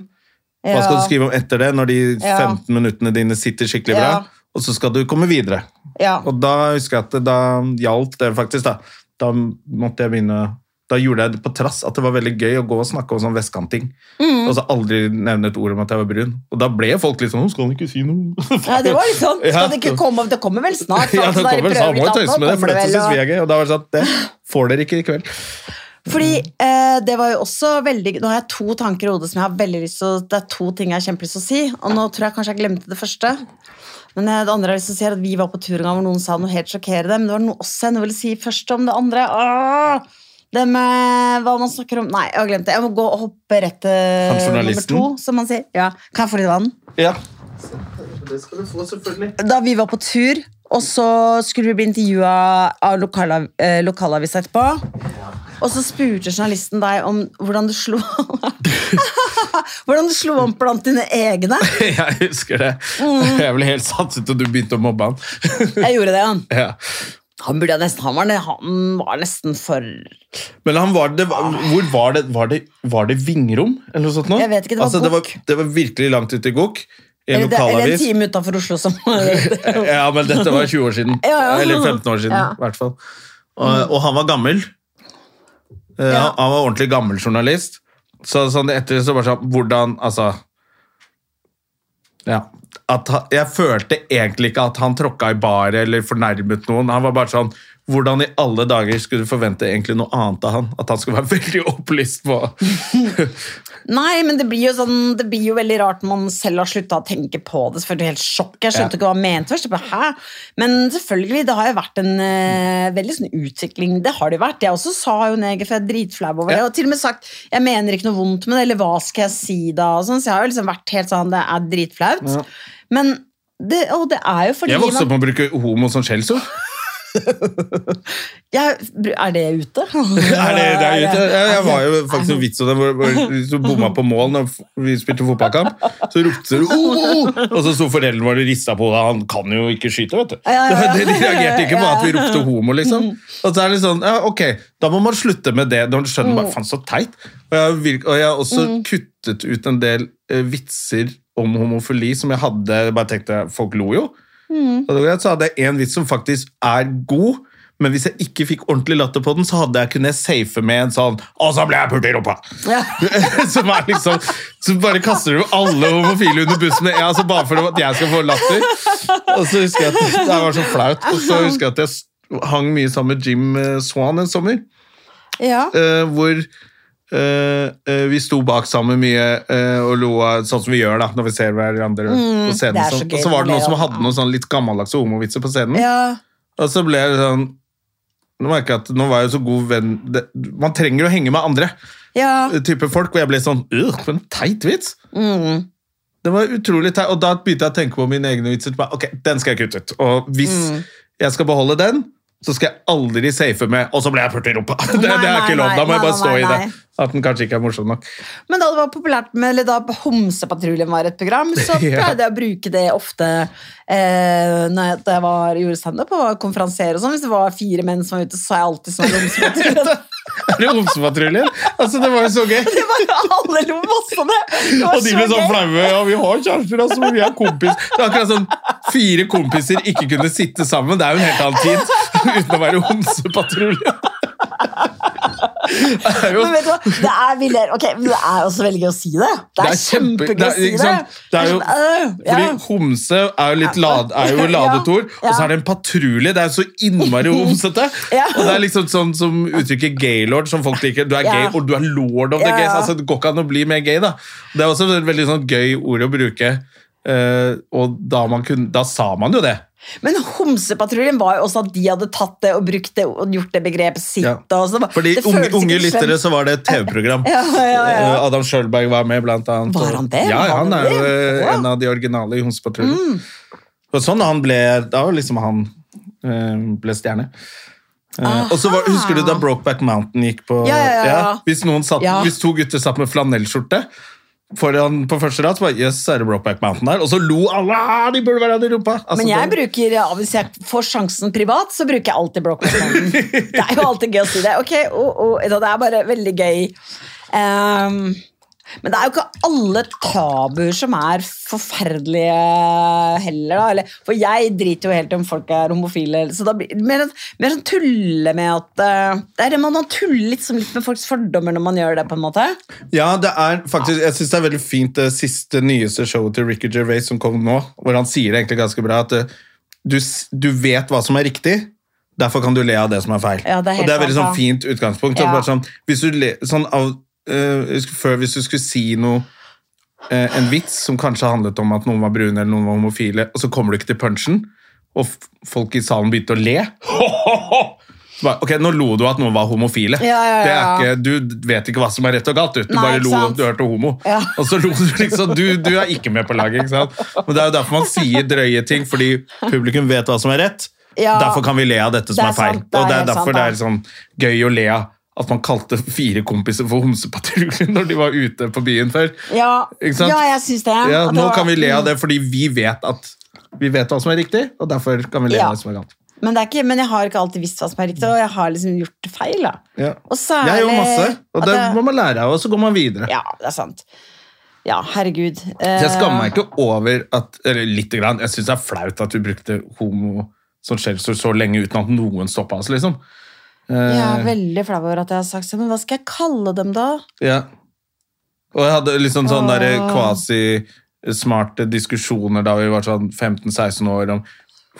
Hva skal du skrive om etter det, når de Ja. 15 minuttene dine sitter skikkelig bra? Ja. Og så skal du komme videre. Ja. Og da husker jeg at det, da hjalp det faktisk. Da Da måtte jeg begynne Da gjorde jeg det på trass at det var veldig gøy å gå og snakke om sånn vestkanting. Mm. Og så aldri nevne et ord om at jeg var brun. Og da ble folk litt sånn 'Skal han ikke si noe?' Ja, det var litt sånn. Skal det ikke komme Det kommer vel snart? Ja, det kommer, så prøver han må jo tøyse med det, for dette vel, synes vi er gøy. Og da var det sånn, det får dere ikke i kveld. Fordi eh, det var jo også veldig Nå har jeg to tanker i hodet som jeg har veldig lyst til Det er to ting jeg har kjempelyst til å si, og nå tror jeg kanskje jeg glemte det første. Men det andre jeg har lyst til å si er at vi var på tur en gang hvor noen sa noe helt sjokkerende, men det var noe også jeg ville si først om det andre. Åh! Det med hva man snakker om Nei, jeg har glemt det. Jeg må gå og hoppe rett til nummer to, som man sier. Ja. Kan jeg få litt vann? Ja. Det skal du få, selvfølgelig. da vi var på tur, og så skulle vi bli intervjua av lokalav, eh, lokalavisa etterpå. Og så spurte journalisten deg om hvordan du slo Hvordan du slo om blant dine egne. Jeg husker det. Mm. Jeg ble helt satt ut, og du begynte å mobbe han. Jeg gjorde det, han. Ja. Han, burde nesten, han, var, han var nesten for Men han var det, hvor var det? Var det, var det Vingrom? Eller noe sånt nå? Jeg vet ikke, det var altså, det, var, Gokk. det var virkelig langt ute i Gokk. I en eller, eller en time utenfor Oslo, som Ja, men dette var 20 år siden. Ja, ja. Eller 15 år siden, Ja. i hvert fall. Og, og han var gammel. Eh, Ja. Han, han var ordentlig gammel journalist. Så sånn etter så bare sånn Hvordan Altså Ja. At han, jeg følte egentlig ikke at han tråkka i baret eller fornærmet noen. Han var bare sånn hvordan i alle dager skulle du forvente egentlig noe annet av han? At han skulle være veldig opplyst på Nei, men det blir jo sånn Det blir jo veldig rart når man selv har slutta å tenke på det. Selvfølgelig helt sjokk. Jeg skjønte Ja. ikke hva han mente først. Bare, Hæ? Men selvfølgelig, det har jo vært en uh, veldig sånn utvikling. Det har det jo vært. Jeg også sa jo neger, for jeg er dritflau over det. Ja. Og til og med sagt jeg mener ikke noe vondt med det, eller hva skal jeg si da? Og sånn, så jeg har jo liksom vært helt sånn, det er dritflaut. Ja. Men det, og det er jo fordi Jeg vokste opp man, med å bruke homo som skjellsord. Ja, Er det ute? Er det, det er ute. Jeg, jeg var jo faktisk en vits om det, hvor, hvor hvis du bomma på mål når vi spilte fotballkamp. Så ropte du oh, oh! Og så sto foreldrene våre og rista på hodet. Han kan jo ikke skyte, vet du. Ja, ja, ja. De reagerte ikke på at vi ropte homo, liksom. Og så er det litt sånn, ja, ok, Da må man slutte med det. Da skjønner bare, faen så teit. Og jeg, har virk- og jeg har også kuttet ut en del eh, vitser om homofili som jeg hadde bare tenkte, Folk lo jo. Greit, så hadde jeg en vits som faktisk er god, men hvis jeg ikke fikk ordentlig latter på den, så hadde jeg kunnet safe med en sånn Og så ble jeg pult i rumpa! Ja. som er liksom Så bare kaster du alle homofile under bussen ja, altså bare for at jeg skal få latter. Og så husker jeg at det var så flaut. Og så husker jeg at jeg hang mye sammen med Jim eh, Swan en sommer, ja. eh, hvor vi sto bak sammen mye eh, og lo av sånn som vi gjør da, når vi ser hverandre på scenen. det er så sånn. og så var det noen som hadde noen sånn litt gammeldagse homovitser på scenen. ja. Og så ble det sånn Nå merker jeg at nå var jeg så god venn Man trenger å henge med andre ja. type folk, og jeg ble sånn Øh, for en teit vits! Mm. Det var utrolig teit, og da begynte jeg å tenke på mine egne vitser. Ok, den skal jeg kutte ut. Og hvis Mm. jeg skal beholde den, så skal jeg aldri safe med Og så ble jeg pult i rumpa! Det, det er nei, ikke lov. Da må nei, jeg bare nei, stå i nei, det. At den kanskje ikke er morsom nok. Men da det var populært med, eller da Homsepatruljen var et program, så pleide jeg å bruke det ofte eh, når jeg, da jeg var, gjorde standup og konferansier og sånn. Hvis det var fire menn som var ute, så sa jeg alltid sånn Homsepatruljen. Er det Homsepatruljen? Altså, det var jo så gøy! Det var jo alle lo masse av det! Det Og de ble sånn flaue. Ja, vi har kjærester, altså, men vi er kompis. Det er akkurat sånn fire kompiser ikke kunne sitte sammen. Det er jo en helt annen tid uten å være homsepatrulje. Men vet du hva, det er, villere. ok, men det er også veldig gøy å si det. Det er, kjempe- kjempegøy å si det. Det er jo- sånn, øh, Fordi homse er jo litt lad, er jo ladet ord, og så er det en patrulje. Det er så innmari homsete. Og det er liksom sånn som uttrykket gaylord, som folk liker. Du er gay, og du er lord of the gays. Altså, det går ikke an å bli mer gay, da. Det er også et veldig sånn gøy ord å bruke. Eh, og da, man kunne, da sa man jo det. Men Homsepatruljen var jo også at de hadde tatt det og brukt det og gjort det begrepet sitt. Ja. Var, Fordi unge, unge lyttere så var det et TV-program. Ja, ja, ja. Eh, Adam Schjølberg var med, blant annet. Var han det? Ja, ja, han er jo eh, en av de originale i Homsepatruljen. Mm. Og sånn han ble, da var liksom han uh, ble stjerne. Uh, og så var, Husker du da Brokeback Mountain gikk på Ja, ja, ja. Hvis, noen satt, hvis to gutter satt med flanellskjorte foran på første rad, så bare Jøss, er det Brokeback Mountain der? Og så lo alle! «Ah, De burde være i rumpa! Altså, Men jeg bruker, ja, hvis jeg får sjansen privat, så bruker jeg alltid Brokeback Mountain. Det er jo alltid gøy å si det. Ok, oh, oh, det er bare veldig gøy. Ehm, men det er jo ikke alle tabuer som er forferdelige heller, da. Eller, for jeg driter jo helt om folk er homofile. Så da blir mer, mer sånn tulle med at eh, det er det man, tuller litt, som litt med folks fordommer når man gjør det, på en måte. Ja, det er faktisk, jeg synes det er veldig fint det siste nyeste showet til Ricky Gervais som kom nå, hvor han sier det egentlig ganske bra, at eh, du, du vet hva som er riktig, derfor kan du le av det som er feil. Ja, det er helt og det er veldig sånn fint utgangspunkt. Ja. Sånn, hvis du le, sånn av, eh, før hvis du skulle si noe, eh, en vits som kanskje handlet om at noen var brune eller noen var homofile, og så kommer du ikke til punchen, og folk i salen begynte å le. Ok, Nå lo du at noen var homofile. Ja, ja, ja. Det er ikke, du vet ikke hva som er rett og galt. Du, du Nei, bare lo at du hørte homo. Og så lo du liksom du, du er ikke med på laget. ikke sant? Men Det er jo derfor man sier drøye ting, fordi publikum vet hva som er rett. Derfor kan vi le av dette som Det er er feil. sant, det er og det er derfor sant, det er sånn gøy å le av at man kalte fire kompiser for homsepatruljen når de var ute på byen før. Ja, ja jeg syns det. Ja, nå var- kan vi le av det fordi vi vet at vi vet hva som er riktig, og derfor kan vi le Ja. av det som er galt. Men, det ikke, men jeg har ikke alltid visst hva som er riktig, og jeg har liksom gjort feil. Ja. Særlig Jeg gjør masse, og det må man lære av, og så går man videre. Ja, det er sant. Ja, herregud. Eh, Så jeg skammer meg ikke over at Eller lite grann. Jeg syns det er flaut at du brukte homo som skjellsord så lenge uten at noen stoppa oss, liksom. Jeg er veldig flau over at jeg har sagt det, men hva skal jeg kalle dem da? Ja. Og jeg hadde liksom sånn Åh. derre kvasi-smarte diskusjoner da vi var sånn 15-16 år om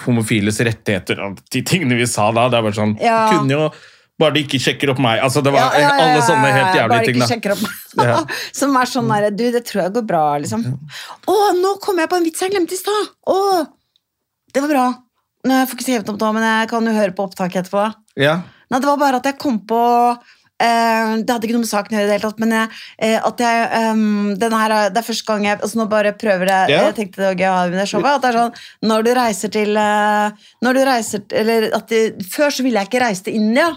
homofiles rettigheter og de tingene vi sa da. Det er bare sånn Ja. Kunne jo Bare de ikke sjekker opp meg. Altså, det var Ja, ja, ja, alle sånne helt jævlige bare ting, ikke da. sjekker opp. Ja. Som er sånn derre Du, det tror jeg går bra, liksom. Å, nå kom jeg på en vits jeg glemte i stad! Å, det var bra. Jeg får ikke skrevet opp da men jeg kan jo høre på opptaket etterpå. Ja. Nei, det var bare at jeg kom på eh, Det hadde ikke noe med saken å gjøre i det hele tatt, men jeg, eh, at jeg um, den her, er- Det er første gang jeg altså Nå bare prøver jeg Ja. Jeg tenkte det var gøy å ha det med det showet. At det er sånn Når du reiser til eh, Når du reiser Eller at det, Før så ville jeg ikke reise til India.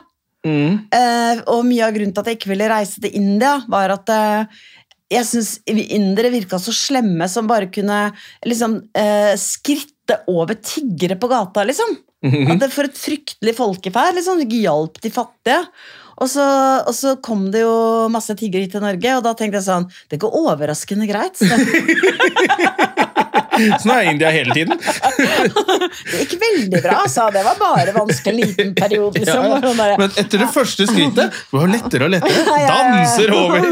Mm. Eh, og mye av grunnen til at jeg ikke ville reise til India, var at eh, jeg syns indere virka så slemme som bare kunne liksom skritte over tiggere på gata, liksom. At det For et fryktelig folkeferd. liksom, det Hjalp de fattige. Og så, og så kom det jo masse tiggere hit til Norge, og da tenkte jeg sånn Det går overraskende greit. Så nå er India hele tiden. det gikk veldig bra, altså. Det var bare vanskelig en liten periode, liksom. Ja, ja. Men etter det første skrittet det var lettere og lettere. Danser over.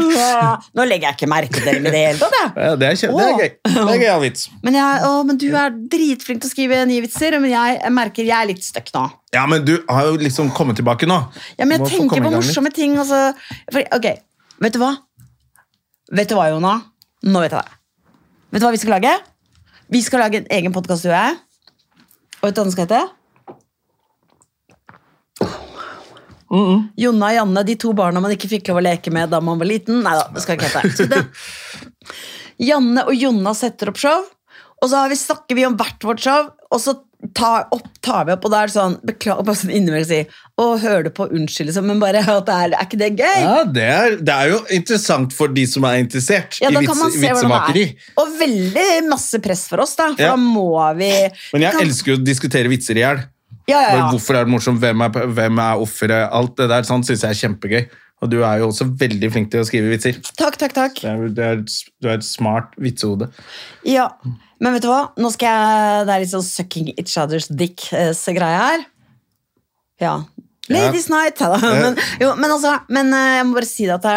Nå legger jeg ikke merke til dere med det hele tatt, jeg. Ja, det er, det er gøy. Det er gøyal vits. Men, jeg, å, men du er dritflink til å skrive nye vitser, men jeg, jeg merker jeg er litt stuck nå. Ja, men du har jo liksom kommet tilbake nå. Ja, men jeg tenker på morsomme ting. Altså, For, ok, vet du hva? Vet du hva, Jona? Nå vet jeg det. Vet du hva vi skal lage? Vi skal lage en egen podkast, du og jeg. Og vet du hva den skal hete? Jonna og Janne, de to barna man ikke fikk lov å leke med da man var liten. Nei da, det skal ikke hete. Det- Janne og Jonna setter opp show, og så har vi, snakker vi om hvert vårt show, og så tar, opp, tar vi opp, og da er det sånn Beklager, bare sånn innimellom si Å, hører du på, unnskyld, liksom, men bare at det er, er ikke det gøy? Ja, det er, det er jo interessant for de som er interessert Ja, i vits, vitsemakeri. er. Og veldig masse press for oss, da. For Ja. da må vi Men jeg kan, elsker jo å diskutere vitser i hjel. ja, ja, ja. Hvorfor er det morsomt? Hvem er, hvem er offeret? Alt det der sånn syns jeg er kjempegøy. Og du er jo også veldig flink til å skrive vitser. Takk, takk, takk. Du, er, du er et smart vitsehode. Ja, Men vet du hva? Nå skal jeg Det er litt sånn sucking each other's dick-greie her. Ja. Ladies night! Ja. da. Men, jo, men altså, men eh, jeg må bare si det at det,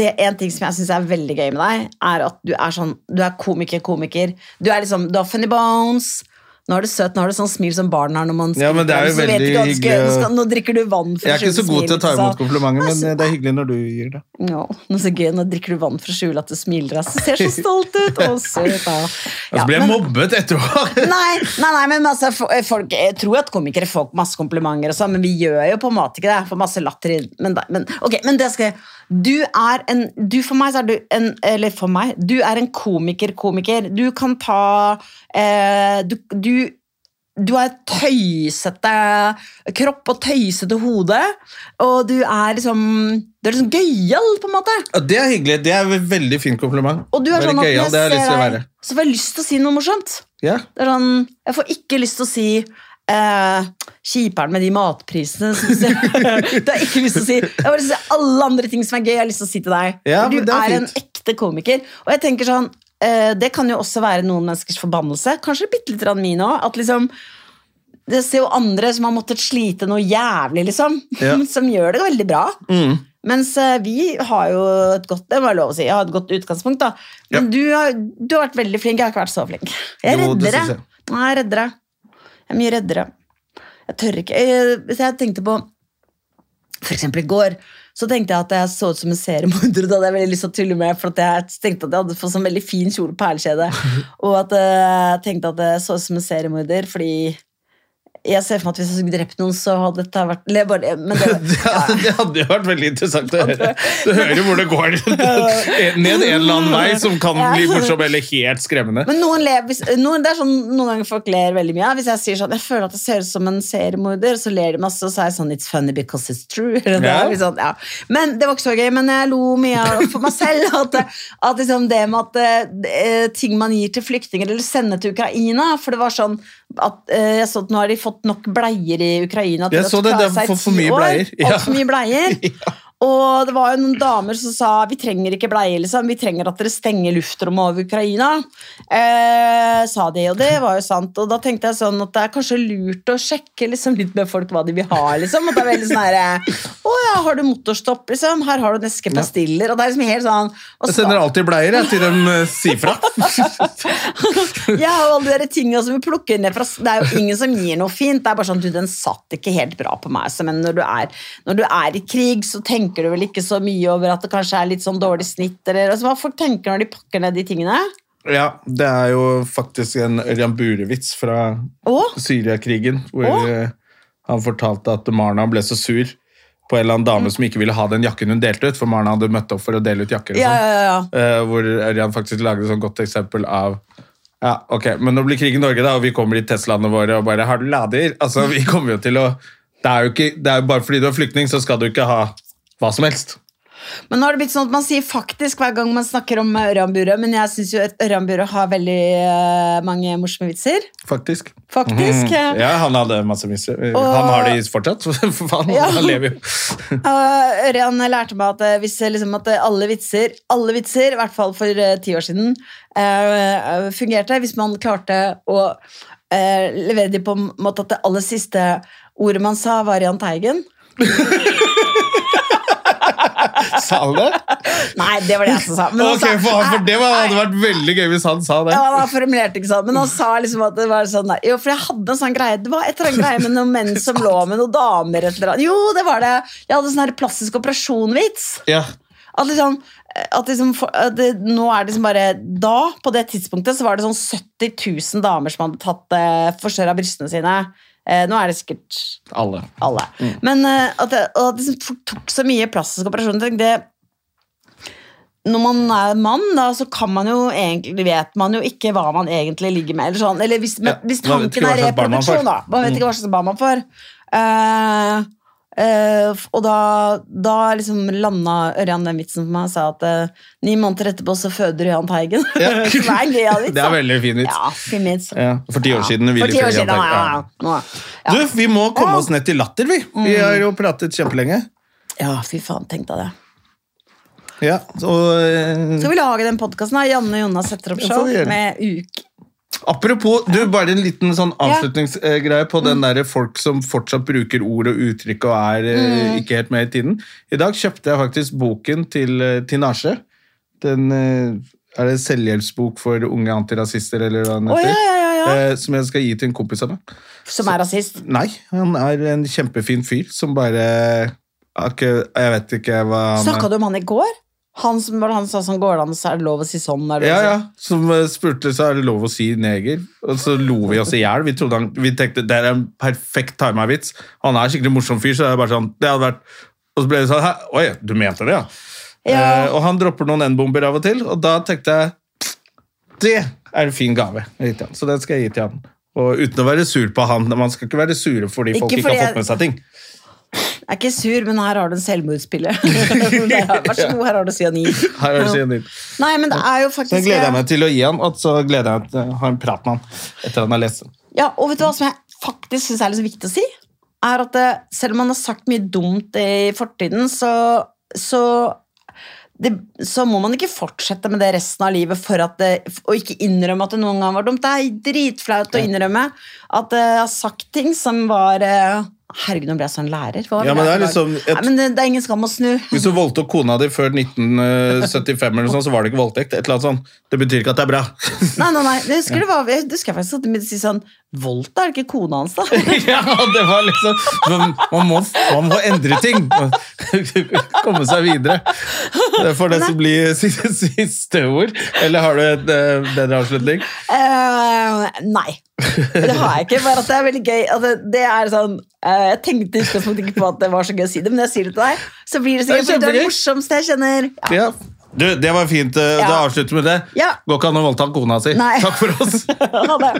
det er en ting som jeg syns er veldig gøy med deg, er at du er sånn Du er komiker, komiker. Du er liksom, du har funny bones. Nå er du søt, nå har du sånn smil som barn har når man Ja, men det er jo veldig ikke hyggelig Nå, skal, nå drikker du vann for Jeg er ikke så skjule god til å ta imot komplimenter, men Altså, det er hyggelig når du gir det. Ja, nå så gøy, nå drikker du vann for å skjule at du smiler. Altså. Ser så stolt ut! Å, søt, da. Og Ja, så blir jeg men- mobbet etterpå. Nei, nei, nei, men altså, folk, jeg tror at komikere får masse komplimenter, og sånn, men vi gjør jo på en måte ikke det. Får masse latter i men, men, okay, men det skal jeg Du er en du For meg så er du en Eller for meg. Du er en komiker-komiker. Du kan ta eh, du, du du har et tøysete kropp og tøysete hode, og du er liksom Du er liksom gøyal, på en måte. Ja, det er hyggelig. Det er et veldig fint kompliment. Og du er sånn at gøyal, det har jeg lyst til å være. så får jeg lyst til å si noe morsomt. Ja. Det er sånn, jeg får ikke lyst til å si eh, kjiperen med de matprisene. du det har jeg ikke lyst til å si. Jeg har lyst til å si alle andre ting som er gøy, jeg har lyst til å si til deg. Ja, du det er er, en ekte komiker. Og jeg tenker sånn, eh, det kan jo også være noen menneskers forbannelse. Kanskje bitte litt min òg. At liksom det ser jo andre som har måttet slite noe jævlig, liksom. Ja. Som gjør det veldig bra. Mm. Mens eh, vi har jo et godt det var lov å si, jeg har et godt utgangspunkt. da Men du, har, du har vært veldig flink, jeg har ikke vært så flink. Jeg er det synes jeg. Nei, jeg er reddere. Jeg er mye reddere. Jeg tør ikke. Hvis jeg tenkte på eksempel i går så tenkte jeg at jeg så ut som en seriemorder. Det hadde jeg veldig lyst til å tulle med, for jeg tenkte at jeg hadde fått sånn veldig fin kjole og perlekjede. Og at eh, jeg tenkte at jeg så ut som en seriemorder fordi jeg ser for meg at hvis jeg skulle drept noen, så hadde dette vært det, ja. det hadde jo vært veldig interessant å høre. Du hører hvor det går ned en eller annen vei som kan bli morsom eller helt skremmende. Men noen, hvis, noen, det er sånn, noen ganger folk ler veldig mye. Hvis jeg sier sånn, jeg føler at det ser ut som en seriemorder, så ler de masse, og så er jeg sånn It's funny because it's true. Eller det Ja. er sånn, ja. Men det var ikke så gøy, men jeg lo mye av- for meg selv. At, at liksom det med at eh, ting man gir til flyktninger, eller sender til Ukraina For det var sånn at eh, jeg så at nå har de fått nok bleier i Ukraina til Jeg at så det, klare det i er for- for mye bleier. Ja. For mye bleier. Og det var jo noen damer som sa vi trenger ikke bleier, liksom. vi trenger at dere stenger luftrommet over Ukraina. Eh, sa de, og det var jo sant. Og da tenkte jeg sånn at det er kanskje lurt å sjekke liksom litt med folk hva de vil ha. liksom. At det er veldig sånn her, Å ja, har du motorstopp, liksom? Her har du en eske pastiller. Og det er liksom helt sånn Jeg sender alltid bleier jeg, til de eh, sier fra. Ja, og alle de tingene som vi plukker ned fra Det er jo ingen som gir noe fint. Det er bare sånn, du, den satt ikke helt bra på meg. Så, men når du, er, når du er i krig, så tenker du vel ikke så mye over at det kanskje er litt sånn dårlig snitt, eller altså, hva folk tenker når de pakker ned de tingene. Ja, det er jo faktisk en Ørjan Burevits fra? Syriakrigen, hvor Å? eh, han fortalte at Marna ble så sur på en eller annen dame som ikke ville ha den jakken hun delte ut, for Marna hadde møtt opp for å dele ut jakker. og sånn. ja, ja. Eh, hvor Ørjan faktisk lagde et sånt godt eksempel av ja, ok, men nå blir krigen i Norge, da, og vi kommer i Teslaene våre og bare 'Har du lader?' Altså, vi kommer jo til å Det er jo ikke, det er jo bare fordi du er flyktning, så skal du ikke ha hva som helst. Men nå har det blitt sånn at man sier faktisk hver gang man snakker om Ørjan Burøe, men jeg syns jo at Ørjan Burøe har veldig eh, mange morsomme vitser. Faktisk. Faktisk. Mhm. Ja, han hadde masse vitser. Og- Han har de fortsatt, for faen. Ja. Han lever jo. Ørjan lærte meg at, eh, hvis, liksom, at eh, alle vitser, alle vitser, i hvert fall for ti år siden, eh, fungerte hvis man klarte å eh, levere de på en måte at det aller siste ordet man sa, var Jahn Teigen. Sa han det? Nei, det var det jeg som sa. Men okay, sa- for, for det var, hadde vært veldig gøy hvis han sa det. Ja, han formulerte ikke sånn, men han sa liksom at det var sånn. Jo, for jeg hadde en sånn greie Det var et eller annet greie med noen menn som lå med noen damer et eller annet. Jo, det var det. Jeg hadde sånn plastisk operasjon-vits. Ja. At liksom, at liksom at det, Nå er det liksom bare Da, på det tidspunktet, så var det sånn 70 000 damer som hadde tatt eh, forstørra brystene sine. Eh, nå er det sikkert Alle. alle. Men eh, at det, at det liksom tok så mye plastisk operasjon det, Når man er mann, da, så kan man jo egentlig vet man jo ikke hva man egentlig ligger med. Eller, sånn. eller hvis, men, Ja, hvis tanken er reproduksjon, da. Man vet ikke hva slags barn man får. Eh, f- og da, da liksom landa Ørjan den vitsen for meg og sa at uh, ni måneder etterpå så føder Jahn Teigen. Ja. Som er en gøyal vits. Det er veldig fin vits. Ja, fin vits. Ja, for ti år siden ville For ti år siden, ja, Teigen-. Du, vi må komme oss ned til latter, vi. Vi har jo pratet kjempelenge. ja, fy faen, tenk deg det. Ja, så, uh, Skal vi lage den podkasten? Janne og Jonas setter opp show vi med uke. Apropos, du, bare en liten sånn avslutningsgreie på Mm. den der folk som fortsatt bruker ord og uttrykk og er eh, Mm. ikke helt med i tiden. I dag kjøpte jeg faktisk boken til eh, Tinashe. Den eh, er det selvhjelpsbok for unge antirasister, eller hva den heter. Oh, ja, ja, ja. Som jeg skal gi til en kompis av meg. Som er rasist. Nei, han er en kjempefin fyr som bare Jeg vet ikke hva han Snakka du om han i går? Han som han sa sånn, går det an, så er det lov å si sånn? Er det Ja, ja. Som eh, spurte så er det lov å si neger. Og så lo vi oss i hjel. Vi, han- vi tenkte det er en perfekt timer-vits. Han er skikkelig morsom fyr, så det er bare sånn det hadde vært Og så ble det sånn Hæ? Oi, du mente det, ja? Ja. Eh, og han dropper noen N-bomber av og til, og da tenkte jeg Det er en fin gave. Så den skal jeg gi til han. Og uten å være sur på han. Man skal ikke være sure fordi folk Ikke ikke har fått med seg ting. Er ikke sur, men her har du en selvmordspille. Vær så god, her har du cyanin. Her har du cyanid. Nei, men det er jo faktisk Så gleder jeg meg til å gi han, og så gleder jeg meg til å ha en prat med han etter han har lest den. Ja, og vet du hva som jeg faktisk syns er litt viktig å si? Er at det, selv om man har sagt mye dumt i fortiden, så, så, det, så må man ikke fortsette med det resten av livet for at det, og ikke innrømme at det noen gang var dumt. Det er dritflaut å innrømme at jeg har sagt ting som var eh, Herregud, nå ble jeg sånn lærer. Ja, men det er liksom et- Nei, men det, det er ingen skam å snu. Hvis du voldtok kona di før 1975, eller sånt, så var det ikke voldtekt. Et eller annet sånt. Det betyr ikke at det er bra. Nei, nei, nei, Jeg husker, det var, jeg husker faktisk at de si sånn Volt er det ikke kona hans, da? ja, det var liksom Man, må, man må endre ting. Komme seg videre. Det får det som bli siste, ord. Eller har du et eh, bedre avslutning? Uh, nei. Det har jeg ikke. Bare at det er veldig gøy. Altså, det, er sånn eh, Jeg tenkte ikke på at det var så gøy å si det, men jeg sier det til deg, så blir det er sikkert det er det morsomste jeg kjenner. Ja. Ja. Du, det var fint. eh, Ja. Da avslutter vi med det. Ja. Går ikke an å voldta kona si. Nei. Takk for oss. Ha det.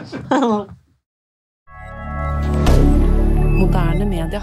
Moderne media.